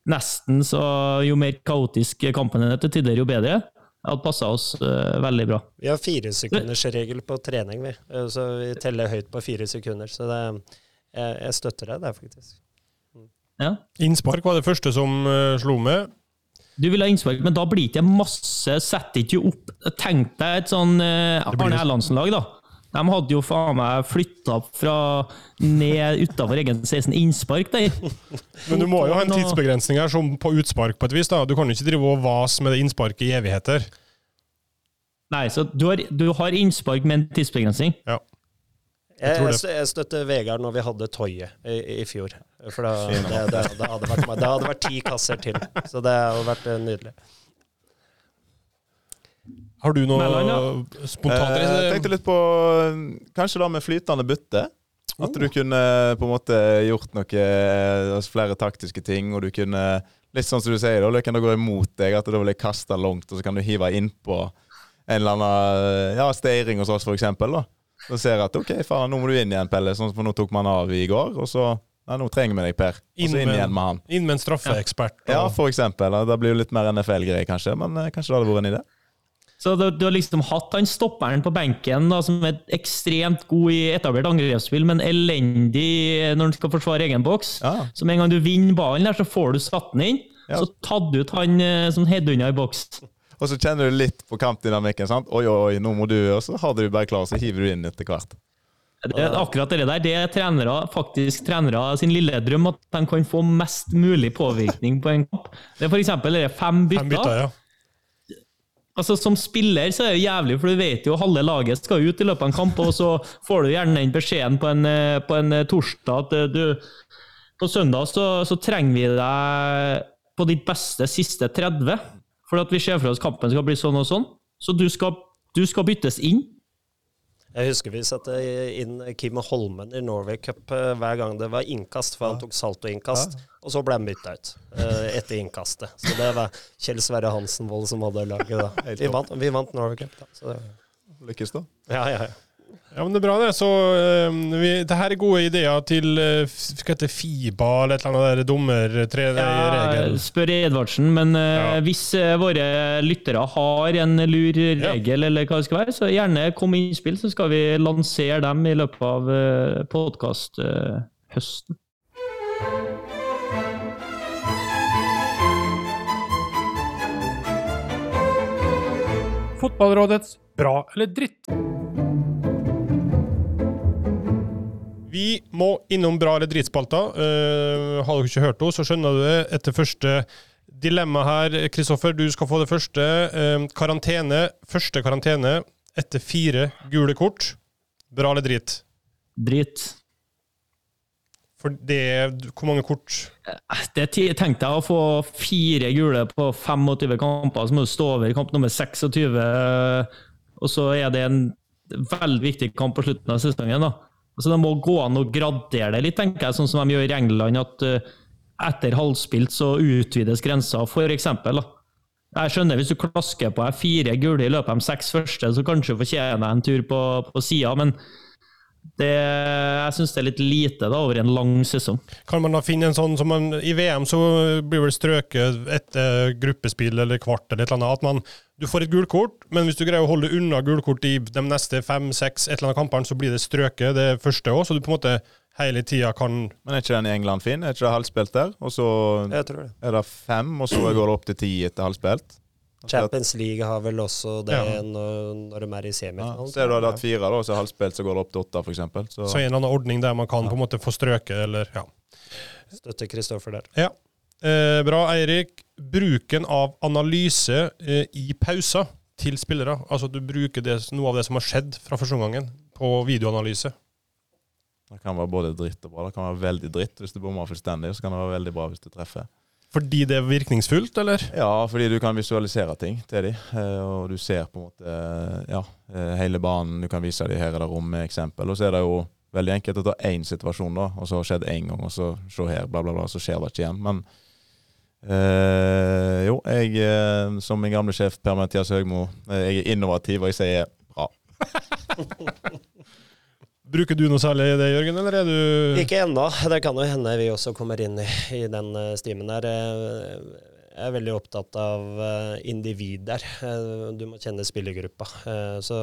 nesten så jo mer kaotisk kampen er til tider, jo bedre. Hadde passa oss uh, veldig bra. Vi har firesekundersregel på trening, vi. Eh, så vi teller høyt på fire sekunder. Så det, jeg, jeg støtter deg der, faktisk. Ja. Innspark var det første som uh, slo med. Du vil ha innspark, men da blir det ikke masse Setter ikke opp Tenk deg et sånn uh, Arne Erlandsen-lag, da. De hadde jo faen meg flytta fra ned utafor egen 16 innspark der. Men du må jo ha en tidsbegrensning her, som på utspark på et vis. da. Du kan jo ikke drive og vase med det innsparket i evigheter. Nei, så du har, du har innspark med en tidsbegrensning? Ja. Jeg, jeg, jeg støtter Vegard når vi hadde Toyet i, i fjor. For da, det, det, det, hadde vært, det hadde vært ti kasser til. Så det hadde vært eh, nydelig. Har du noe Mellan, ja. spontant? Eh, jeg tenkte litt på kanskje da med flytende bytte. At du kunne på en måte gjort noe altså flere taktiske ting, og du kunne Litt sånn som du sier, da, det kan da gå imot deg, at da vil jeg kaste langt, og så kan du hive innpå en eller annen ja, steiring hos oss, for eksempel. Da. Så ser jeg at OK, faen, nå må du inn igjen, Pelle, sånn for nå tok man av i går. Og så Nei, nå trenger vi deg, Per. Og så inn igjen med han. Inn med en straffeekspert. Ja, ja for eksempel. Da blir det litt mer NFL-greier, kanskje, men eh, kanskje det hadde vært en idé. Så du, du, har liksom hatt han stopperen på benken, da, som er ekstremt god i etablert angrepsspill, men elendig når han skal forsvare egen boks. Ja. Så med en gang du vinner ballen, der, så får du satt den inn. Ja. Så tatt ut han eh, som header i boks. Og så kjenner du litt på kampdynamikken. sant? Oi, oi, nå må du, og så har du bare klar, så hiver du inn etter hvert. Det, akkurat det der, det er trenere, faktisk trenere sin lille drøm, at de kan få mest mulig påvirkning på en kamp. Det er er fem bytter. Fem bytter ja. Altså Som spiller så er det jævlig, for du vet jo halve laget skal ut i løpet av en kamp, og så får du gjerne den beskjeden på en, eh, på en torsdag at eh, du På søndag så, så trenger vi deg på ditt beste siste 30, for at vi ser for oss kampen skal bli sånn og sånn. Så du skal, du skal byttes inn. Jeg husker vi satte inn Kim Holmen i Norway Cup eh, hver gang det var innkast, for han tok saltoinnkast. Og så ble han bytta ut uh, etter innkastet. Så det var Kjell Sverre Hansenvold som hadde laget da. Vi vant, vi vant Norway Cup, da. Lykkes, da. ja, ja, ja. Ja, men Det er bra, det. Så uh, vi, det her er gode ideer til uh, skal hete FIBA eller et eller annet der dommer-tre-regel. Ja, spør Edvardsen, men uh, Ja. hvis uh, våre lyttere har en lur regel, eller hva det skal være, så gjerne kom med innspill, så skal vi lansere dem i løpet av uh, podkasthøsten. Fotballrådets bra eller dritt. Vi må innom bra eller dritspalta. Uh, har dere ikke hørt henne, så skjønner du det etter første dilemma her. Kristoffer, du skal få det første. Uh, karantene. Første karantene etter fire gule kort. Bra eller drit? Drit. For det Hvor mange kort? Det tenkte jeg å få fire gule på 25 kamper, så må du stå over kamp nummer 26. Og så er det en veldig viktig kamp på slutten av sesongen. da. Så Det må gå an å gradere det litt, tenker jeg, sånn som de gjør i England. At uh, etter halvspilt så utvides grensa. Da. Jeg skjønner hvis du klasker på deg fire gule i løpet av de seks første, så kanskje du fortjener en tur på, på sida, men det, jeg syns det er litt lite da, over en lang sesong. Kan man da finne en sånn som man I VM så blir vel strøket etter gruppespill eller kvart eller et eller annet. At man, du får et gulkort, men hvis du greier å holde unna gulkort i de neste fem-seks et eller annet kampene, så blir det strøket det første òg, så du på en måte hele tida kan Men er ikke den i England fin? Er ikke det halvspilt der? Og så Jeg tror det. er det fem, og så går det opp til ti etter halvspilt? Champions League har vel også det Ja. når, når de er i Ja. semifinalen. Så er det hatt fire, da, så halvspilt, så går det opp til åtte, for eksempel. Så, Så en eller annen ordning der man kan på en måte få strøket, eller ja. Støtter Kristoffer der. ja. Eh, bra, Eirik. Bruken av analyse eh, i pauser til spillere. Altså at du bruker det, noe av det som har skjedd fra første omgangen, på videoanalyse. det kan være både dritt og bra. Det kan være veldig dritt hvis du bommer fullstendig, og så kan det være veldig bra hvis du treffer. Fordi det er virkningsfullt, eller? Ja, fordi du kan visualisere ting til dem, og du ser på en måte ja, eh, hele banen. Du kan vise dem her er det rom eksempel. Og så er det jo veldig enkelt å ta én situasjon, da, og så har det skjedd én gang, og så se her, bla, bla, bla, så skjer det ikke igjen. Men eh, jo, jeg eh, som min gamle sjef Per-Mathias Høgmo, eh, jeg er innovativ, og jeg sier bra. Bruker du noe særlig i det, Jørgen, eller er du Ikke ennå. Det kan jo hende vi også kommer inn i, i den stimen der. Jeg er veldig opptatt av individer. Du må kjenne spillergruppa. Så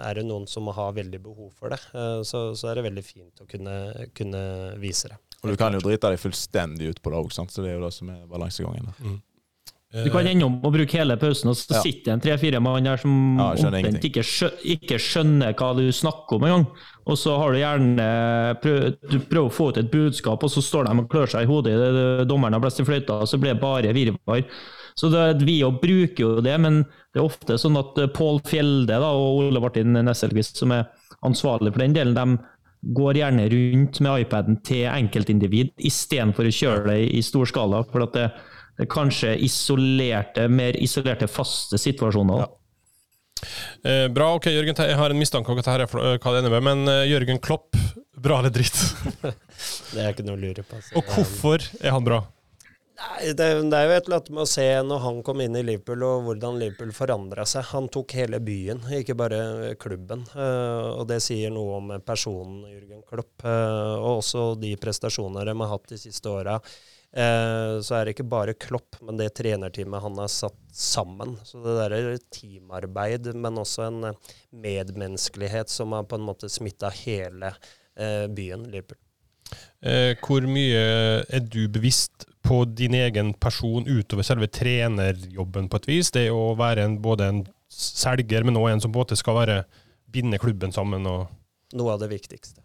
er det noen som har veldig behov for det, så, så er det veldig fint å kunne, kunne vise det. Og du kan jo drite deg fullstendig ut på det òg, så det er jo det som er balansegangen. da. Du kan ende om å bruke hele pausen, og så Ja. sitter det en tre-fire mann der som Ja, skjønner omtrent ikke, skjø ikke skjønner hva du snakker om engang. Og så har du gjerne prøv, Du prøver å få ut et budskap, og så står de og klør seg i hodet idet dommeren har blåst i fløyta, og så blir det bare virvar. Så det, vi jo bruker jo det, men det er ofte sånn at eh, Pål Fjelde da, og Ole Martin Nesselquist, som er ansvarlig for den delen, de går gjerne rundt med iPaden til enkeltindivid istedenfor å kjøre det i stor skala. For at det, det er kanskje isolerte, mer isolerte, faste situasjoner. Ja. Eh, bra, ok, Jørgen, jeg har en mistanke om hva dette er hva det ender med, men eh, Jørgen Klopp, bra eller dritt? Det er ikke noe å lure på. altså. Og hvorfor er han bra? Nei, det, det er jo et eller annet med å se når han kom inn i Liverpool, og hvordan Liverpool forandra seg. Han tok hele byen, ikke bare klubben. Uh, og det sier noe om personen Jürgen Klopp, Uh, og også de prestasjonene de har hatt de siste åra. Uh, så er det ikke bare Klopp, men det trenerteamet han har satt sammen. Så det der er teamarbeid, men også en medmenneskelighet som har på en måte smitta hele byen Liverpool. Eh, hvor mye er du bevisst på din egen person utover selve trenerjobben på et vis? Det å være en, både en selger, men også en som på en måte skal være, binde klubben sammen og noe av det viktigste.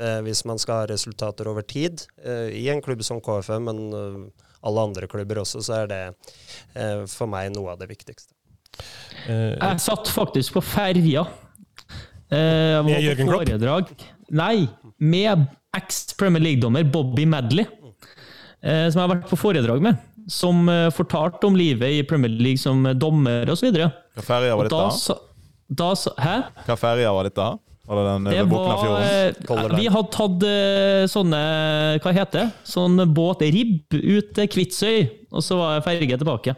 Eh, hvis man skal ha resultater over tid, eh, i en klubb som KFM, men eh, alle andre klubber også, så er det eh, for meg noe av det viktigste. eh, Jeg satt faktisk på ferja. Eh, jeg var på foredrag. Klopp? Nei, med eks-Premier League-dommer Bobby Madley, eh, som jeg har vært på foredrag med. Som eh, fortalte om livet i Premier League som dommer osv. Hva ferja var Da, dette? sa- da sa Hæ? Hva ferja var dette? Var det den Det var eh. Vi hadde tatt eh, sånne Hva heter det? Sånn båtribb ut til Kvitsøy, og så var ferge tilbake.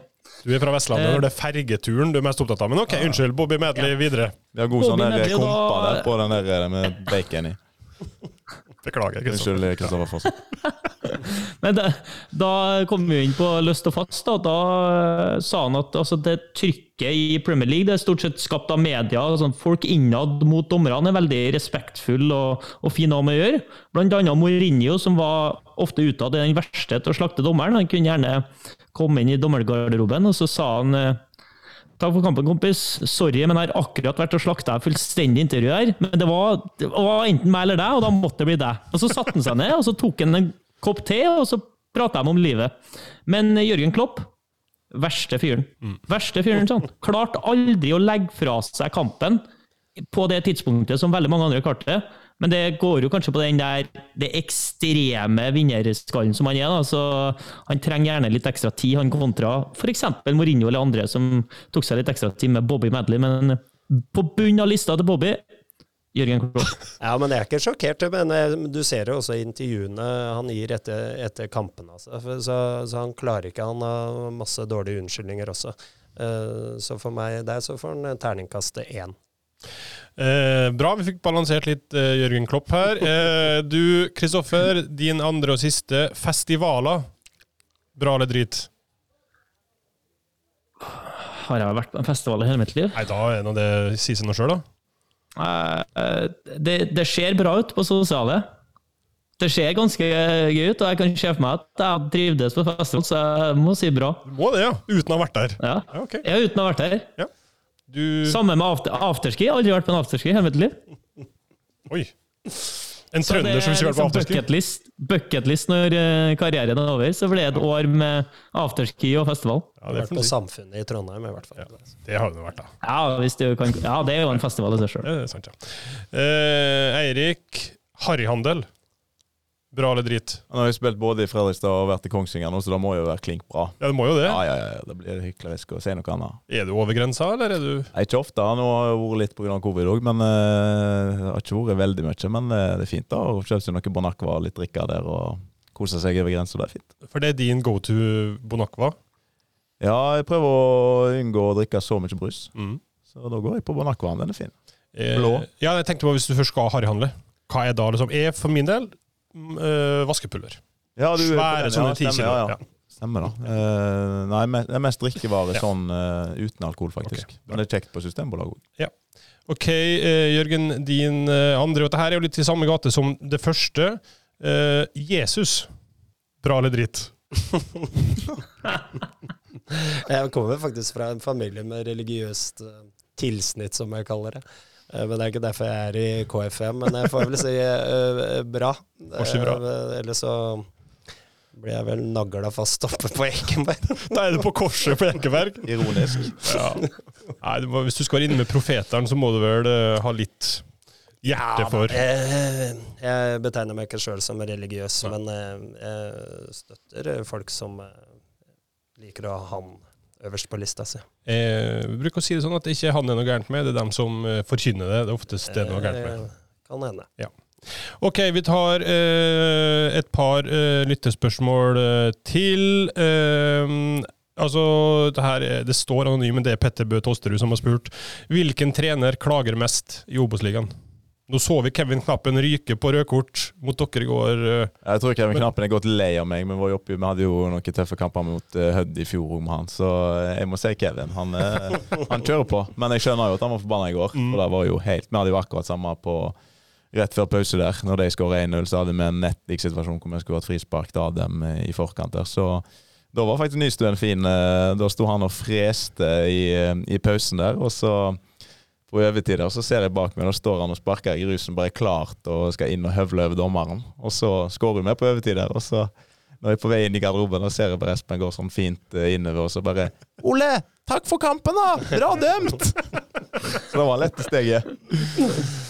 Du er fra Vestlandet, Eh. når det er fergeturen du er mest opptatt av. Men ok, unnskyld, Bobby Medley videre. Vi har god sånn Bobby der Medley, kompa da- der på den der eh, med bacon i. Beklager. Kristian. Unnskyld, Kristoffer Foss. Men da, da kom vi jo inn på løst og fast. Da, da eh, sa han at altså, det trykket i Premier League det er stort sett skapt av media. Altså, folk innad mot dommerne er veldig respektfulle og, og fine å ha med å gjøre. Blant annet Mourinho, som var ofte utad i den verste til å slakte dommeren. Han kunne gjerne komme inn i dommergarderoben, og så sa han eh, Takk for kampen, kompis. Sorry, men jeg har akkurat vært og slakta deg fullstendig intervju her. Men det var, det var enten meg eller deg, og da måtte det bli deg. Og så satte han seg ned, og så tok han en kopp te, og så prata de om livet. Men Jørgen Klopp, verste fyren. Verste fyren, sånn. Klarte aldri å legge fra seg kampen på det tidspunktet som veldig mange andre klarte. Men det går jo kanskje på den der det ekstreme vinnerskallen som han er. da, så Han trenger gjerne litt ekstra tid, han kontra f.eks. Mourinho eller andre som tok seg litt ekstra tid med Bobby Medley. Men på bunnen av lista til Bobby Jørgen Klopp. Ja, men jeg er ikke sjokkert. Men eh, du ser jo også intervjuene han gir etter, etter kampene. Altså. Så, så han klarer ikke. Han har masse dårlige unnskyldninger også. Eh, Så for meg der så får han terningkastet én. Eh, bra, vi fikk balansert litt eh, Jørgen Klopp her. Eh, du, Kristoffer, din andre og siste. Festivaler. Bra eller drit? Har jeg vært på en festival i hele mitt liv? Nei, da er nå det sier seg noe sjøl, da. Eh, Det, det ser bra ut på sosiale. Det ser ganske gøy ut, og jeg kan se for meg at jeg trivdes på festival, så jeg må si bra. Du må det, ja. Uten å ha vært der. Ja. Ja, okay. Er uten å ha vært her. Du Samme med after, afterski. Aldri vært på en afterski i hele mitt liv. Oi. En trønder som ikke har vært på liksom afterski? bucketlist, bucketlist når eh, karrieren er over. Så blir det et år med afterski og festival. Ja, det Vært på. Samfunnet i Trondheim, i hvert fall. Det har det vært, da. Ja, hvis du kan, ja det er jo en festival i seg sjøl. Det er sant, ja. Eh, Eirik. Harryhandel. Bra eller drit? Han har jo spilt både i Fredrikstad og vært i Kongsvinger nå, så da må jo være klink bra. Ja, det må jo det. Ja, ja, ja, Da blir det hyklerisk å si noe annet. Er du over grensa, eller er du Nei, Ikke ofte. Nå har jeg vært litt pga. covid òg, men uh, det har ikke vært veldig mye. Men uh, det er fint da å kjøpe seg noe Bonacqua og litt drikke der og kose seg over grensa. Det er fint. For det er din go to Bonacqua? Ja, jeg prøver å unngå å drikke så mye brus. Mm. Så da går jeg på Bonacqua, Den er fin. Eh, Blå. Ja, jeg tenkte på hvis du først skal harryhandle. Hva er da liksom Er for min del eh, vaskepulver. Ja, du, Svære sånne ti kilo. Ja, ja. Ja. Stemmer da. Uh, nei, det er mest drikkevare Ja. sånn uh, uten alkohol, faktisk. Okay. Men det er kjekt på Systembolaget òg. Ok, uh, Jørgen, din andre og Dette her er jo litt i samme gate som det første. Eh, Jesus. Bra eller dritt? Jeg kommer faktisk fra en familie med religiøst tilsnitt, som jeg kaller det. Eh, Men det er ikke derfor jeg er i KFM, men jeg får vel si uh, bra. Bra. Eller så blir jeg vel nagla fast oppe på Ekenberg. Da er du på korset på Ekeberg. Ironisk. Ja. Nei, du må, hvis du skal være inne med profeteren, så må du vel uh, ha litt hjerte for Eh, Jeg betegner meg ikke sjøl som religiøs, ja. men eh, jeg støtter folk som liker å ha han øverst på lista si. eh, Vi bruker å si det sånn at det ikke er han det er noe gærent med, det er dem som eh, forkynner det. Det er oftest det er noe gærent med. Eh, Kan hende. Ok, vi tar eh, et par eh, lyttespørsmål til. Eh, altså, det, her, er- det står anonym, men det er Petter Bø Tosterud som har spurt. Hvilken trener klager mest i Obos-ligaen? Nå så vi Kevin Knappen ryke på rødkort mot dere i går. eh. Jeg tror Kevin Knappen er godt lei av meg. Vi, var vi hadde jo noen tøffe kamper mot uh, Hødd i fjor om han, så eh, jeg må si Kevin. Han, eh, han kjører på. Men jeg skjønner jo at han var forbanna i går. Mm. For det var jo helt Vi hadde jo akkurat samme på rett før pause der. Når de skåra 1-0, så hadde vi en nettlik situasjon hvor vi skulle hatt frispark til Adem eh, i forkant der. Så da var faktisk Nystuen fin. eh, Da sto han og freste i, eh, i pausen der, og så på overtid Og så ser jeg bak meg, da står han og sparker i grusen bare er klart og skal inn og høvle over dommeren. Og så skårer vi på overtid og så når jeg er på vei inn i garderoben, og ser jeg bare Espen går sånn fint eh, innover, og så bare Ole, takk for kampen, da! Bra dømt! så det var lette steget.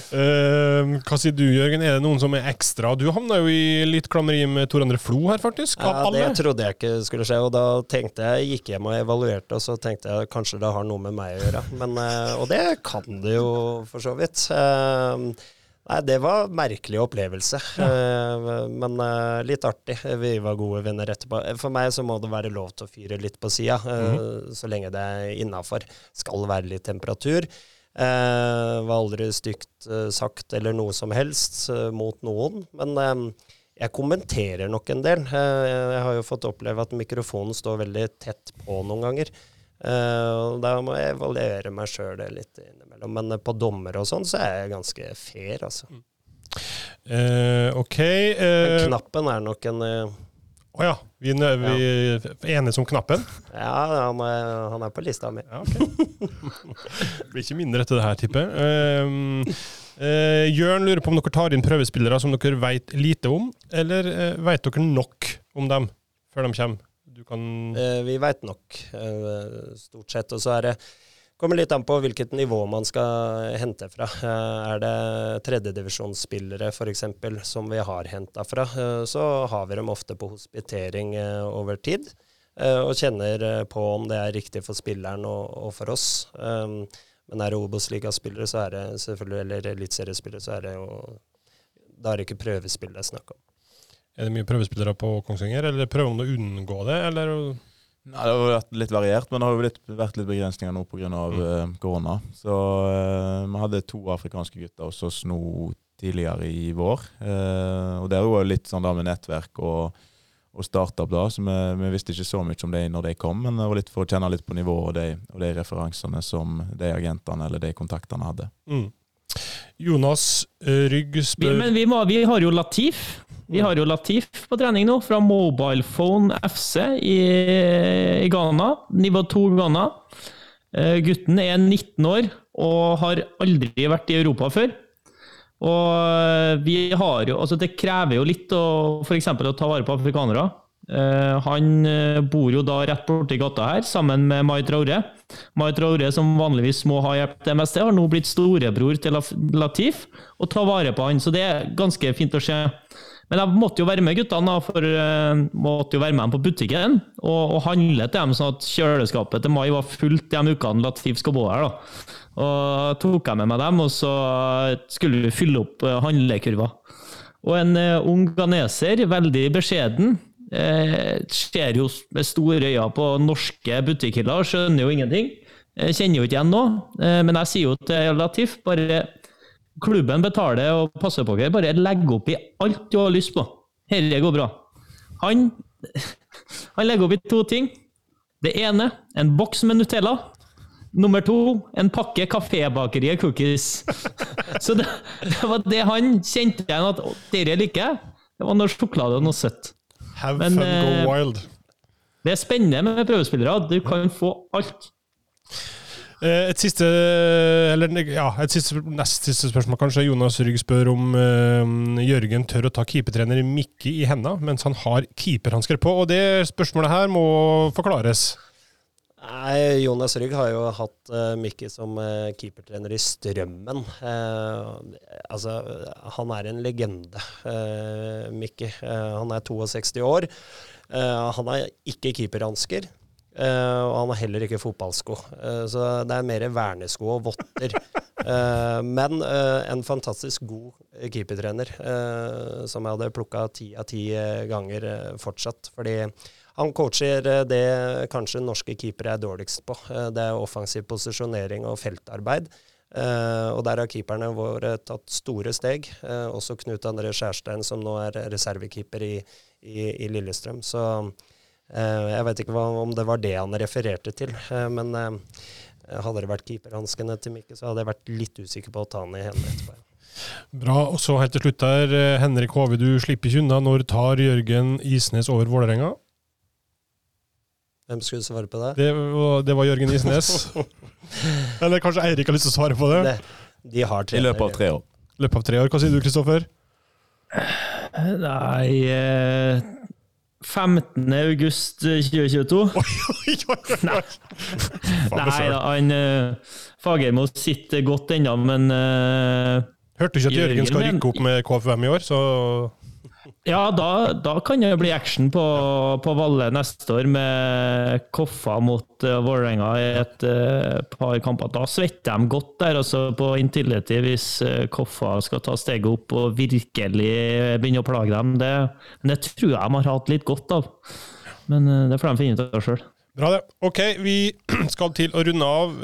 Uh, hva sier du, Jørgen? Er det noen som er ekstra? Du havna jo i litt klammeri med Tor André Flo her, faktisk. Ja, alle. det trodde jeg ikke skulle skje, og da tenkte jeg, gikk hjem og evaluerte, og så tenkte jeg kanskje det har noe med meg å gjøre. Men, uh, og det kan det jo for så vidt. Eh, Nei, det var en merkelig opplevelse, ja. men eh, litt artig. Vi var gode venner etterpå. For meg så må det være lov til å fyre litt på sida, eh, så lenge det er innafor. Skal være litt temperatur. Eh, var aldri stygt eh, sagt eller noe som helst eh, mot noen. Men eh, jeg kommenterer nok en del. Eh, jeg har jo fått oppleve at mikrofonen står veldig tett på noen ganger. Og da må jeg evaluere meg sjøl litt innimellom. Men eh, på dommer og sånn så er jeg ganske fair, altså. Eh, ok. Men eh, knappen er nok en eh, oh ja. Vi, vi er enige om knappen? Ja, han er, han er på lista mi. Ja, ok. Blir ikke mindre etter det her, tipper jeg. Jørn lurer på om dere tar inn prøvespillere som dere vet lite om, eller uh, vet dere nok om dem før de kommer? Du kan Eh, vi veit nok, eh, stort sett. Og så er det Kommer litt an på hvilket nivå man skal hente fra. Eh, Er det tredjedivisjonsspillere f.eks. som vi har henta fra, så har vi dem ofte på hospitering over tid. Og kjenner på om det er riktig for spilleren og, for oss. Men er det Obos-ligaspillere, så er det selvfølgelig, eller eliteseriespillere, så er det jo Da er det ikke prøvespill det er snakk om. Er det mye prøvespillere på Kongsvinger, eller prøver man å unngå det, eller? Nei, det har vært litt variert, men det har jo litt, vært litt begrensninger nå pga. Mm. Uh, korona. Så eh, vi hadde to afrikanske gutter oss nå tidligere i vår. Eh, og det er jo litt sånn da med nettverk og, og startup, da, så vi, vi visste ikke så mye om det når de kom, men det var litt for å kjenne litt på nivået og de, og de referansene som de agentene eller de kontaktene hadde. Mm. Jonas Rygg Rygg Vi, men vi, må, vi har jo Latif. Vi har jo Latif på trening nå, fra Mobilephone FC i, i Ghana. Nivå 2 Ghana. Uh, gutten er 19 år og har aldri vært i Europa før. Og eh, vi har jo, altså det krever jo litt å, eksempel, å ta vare på afrikanere. Eh, han eh, bor jo da rett borti gata her, sammen med Mai Traore. Mai Traore, som vanligvis må ha hjelp til det har nå blitt storebror til Latif og tar vare på han, så det er ganske fint å se. Men jeg måtte jo være med guttene, for jeg måtte jo være med dem på butikken og, og handle til dem, sånn at kjøleskapet til mai var fullt de ukene Latif skal bo her. da. Og tok jeg med meg dem, og så skulle vi fylle opp eh, handlekurva. Og en eh, ung ganeser, veldig beskjeden, eh, ser jo med store øyne på norske butikkhyller skjønner jo ingenting. Jeg kjenner jo ikke igjen noe, eh, men jeg sier jo til Latif bare Klubben betaler og passer på dere. Bare legg opp i alt du har lyst på. Dette går bra. Han, han legger opp i to ting. Det ene, en boks med Nutella. Nummer to, en pakke Kafébakeriet cookies. Så det, det var det han kjente igjen at dette liker jeg. Det var noe sjokolade og noe søtt. Have Men, fun, go eh, wild. Det er spennende med prøvespillere. Du kan få alt. Eh, Et siste, eller ja, et siste, nest siste spørsmål kanskje. Jonas Rygg spør om uh, Jørgen tør å ta keepertrener Mikke i hendene mens han har keeperhansker på. Og det spørsmålet her må forklares. Nei, Jonas Rygg har jo hatt uh, Mikki som uh, keepertrener i Strømmen. Uh, altså, han er en legende, uh, Mikki. Eh, han er 62 år. Han har ikke keeperhansker. og han har heller ikke fotballsko. Så det er mer vernesko og votter. Men en fantastisk god keepertrener, som jeg hadde plukka ti av ti ganger fortsatt. Fordi han coacher eh, det kanskje norske keepere er dårligst på. Eh, Det er offensiv posisjonering og feltarbeid. Eh, og der har keeperne våre tatt store steg. Også Knut André Skjærstein, som nå er reservekeeper i, i, i Lillestrøm. Så jeg vet ikke hva, om det var det han refererte til. Men hadde det vært keeperhanskene til Mikke, så hadde jeg vært litt usikker på å ta han i hendene etterpå. Bra. Og så helt til slutt der, Henrik Hove, du slipper ikke unna. Når tar Jørgen Isnes over Vålerenga? Hvem skulle svare på det? Det, var- det var Jørgen Isnes. Eller kanskje Eirik har lyst til å svare på det? det de har I løpet av tre år. I løpet av tre år. Hva sier du, Kristoffer? Nei eh, 15. august 2022. Oi, oi, oi, oi. Nei. Nei da, han uh, Fagermo sitter godt ennå, men eh, Hørte du ikke at Jørgen Jørgen skal rykke opp med KFUM i år, så ja, da, da kan det bli action på, på Valle neste år med Koffa mot uh, Vålerenga i et uh, par kamper. Da svetter de godt der, altså på Intility, hvis uh, Koffa skal ta steget opp og virkelig begynne å plage dem. Det, men det tror jeg de har hatt litt godt av. Men uh, det får de finne ut av sjøl. Bra, det. Ok, vi skal til å runde av.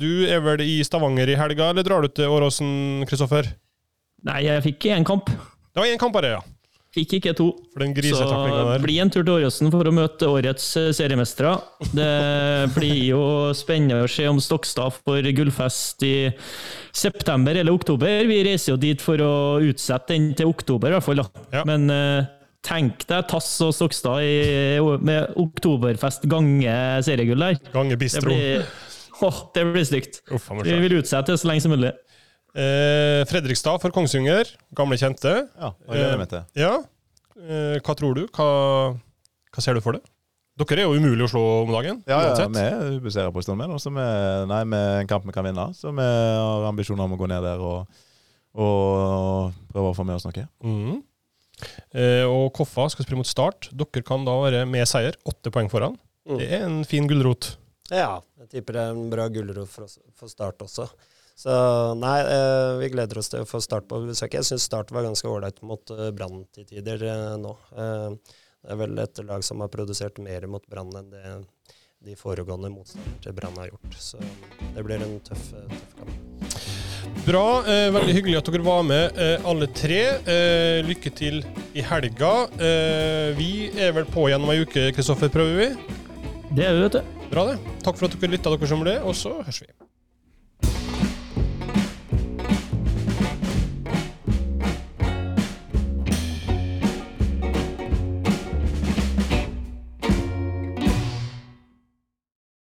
Du er vel i Stavanger i helga, eller drar du til Åråsen, Kristoffer? Nei, jeg fikk én kamp. Det var én kamp bare, ja. Fikk ikke to. Så der. bli en tur til Åråsen for å møte årets eh, seriemestere. Det blir jo spennende å se om Stokstad får gullfest i september eller oktober. Vi reiser jo dit for å utsette den til oktober, i hvert fall. Ja. Men eh, tenk deg Tass og Stokstad i, med oktoberfest gange seriegull der. Gange Det bistro. blir, å, det blir stygt. Vi vil utsette det så lenge som mulig. Eh, Fredrikstad for Kongsvinger, gamle kjente. Ja, det gleder jeg meg til. Ja. Eh, hva tror du? Hva, hva ser du for det? Dere er jo umulig å slå om dagen. Ja, ja, vi er ubeseiret på stund, men også med, nei, med en kamp vi kan vinne. Så vi har ambisjoner om å gå ned der og, og prøve å få med oss noe. Mm. Eh, og Koffa skal spille mot Start. Dere kan da være med seier. Åtte poeng foran. Mm. Det er en fin gulrot. Ja, jeg tipper det er en bra gulrot for, for Start også. Så nei, eh, vi gleder oss til å få Start på besøk. Jeg syns Start var ganske ålreit mot uh, Brann til tider eh, nå. Eh, det er vel et lag som har produsert mer mot Brann enn det de foregående motstanderne til Brann har gjort. Så det blir en tøff, eh, tøff kamp. Bra. Eh, veldig hyggelig at dere var med, eh, alle tre. Eh, lykke til i helga. Eh, vi er vel på gjennom om ei uke, Kristoffer, prøver vi? Det er vi, vet du. Bra, det. Takk for at dere lytta, dere som ble, og så høres vi.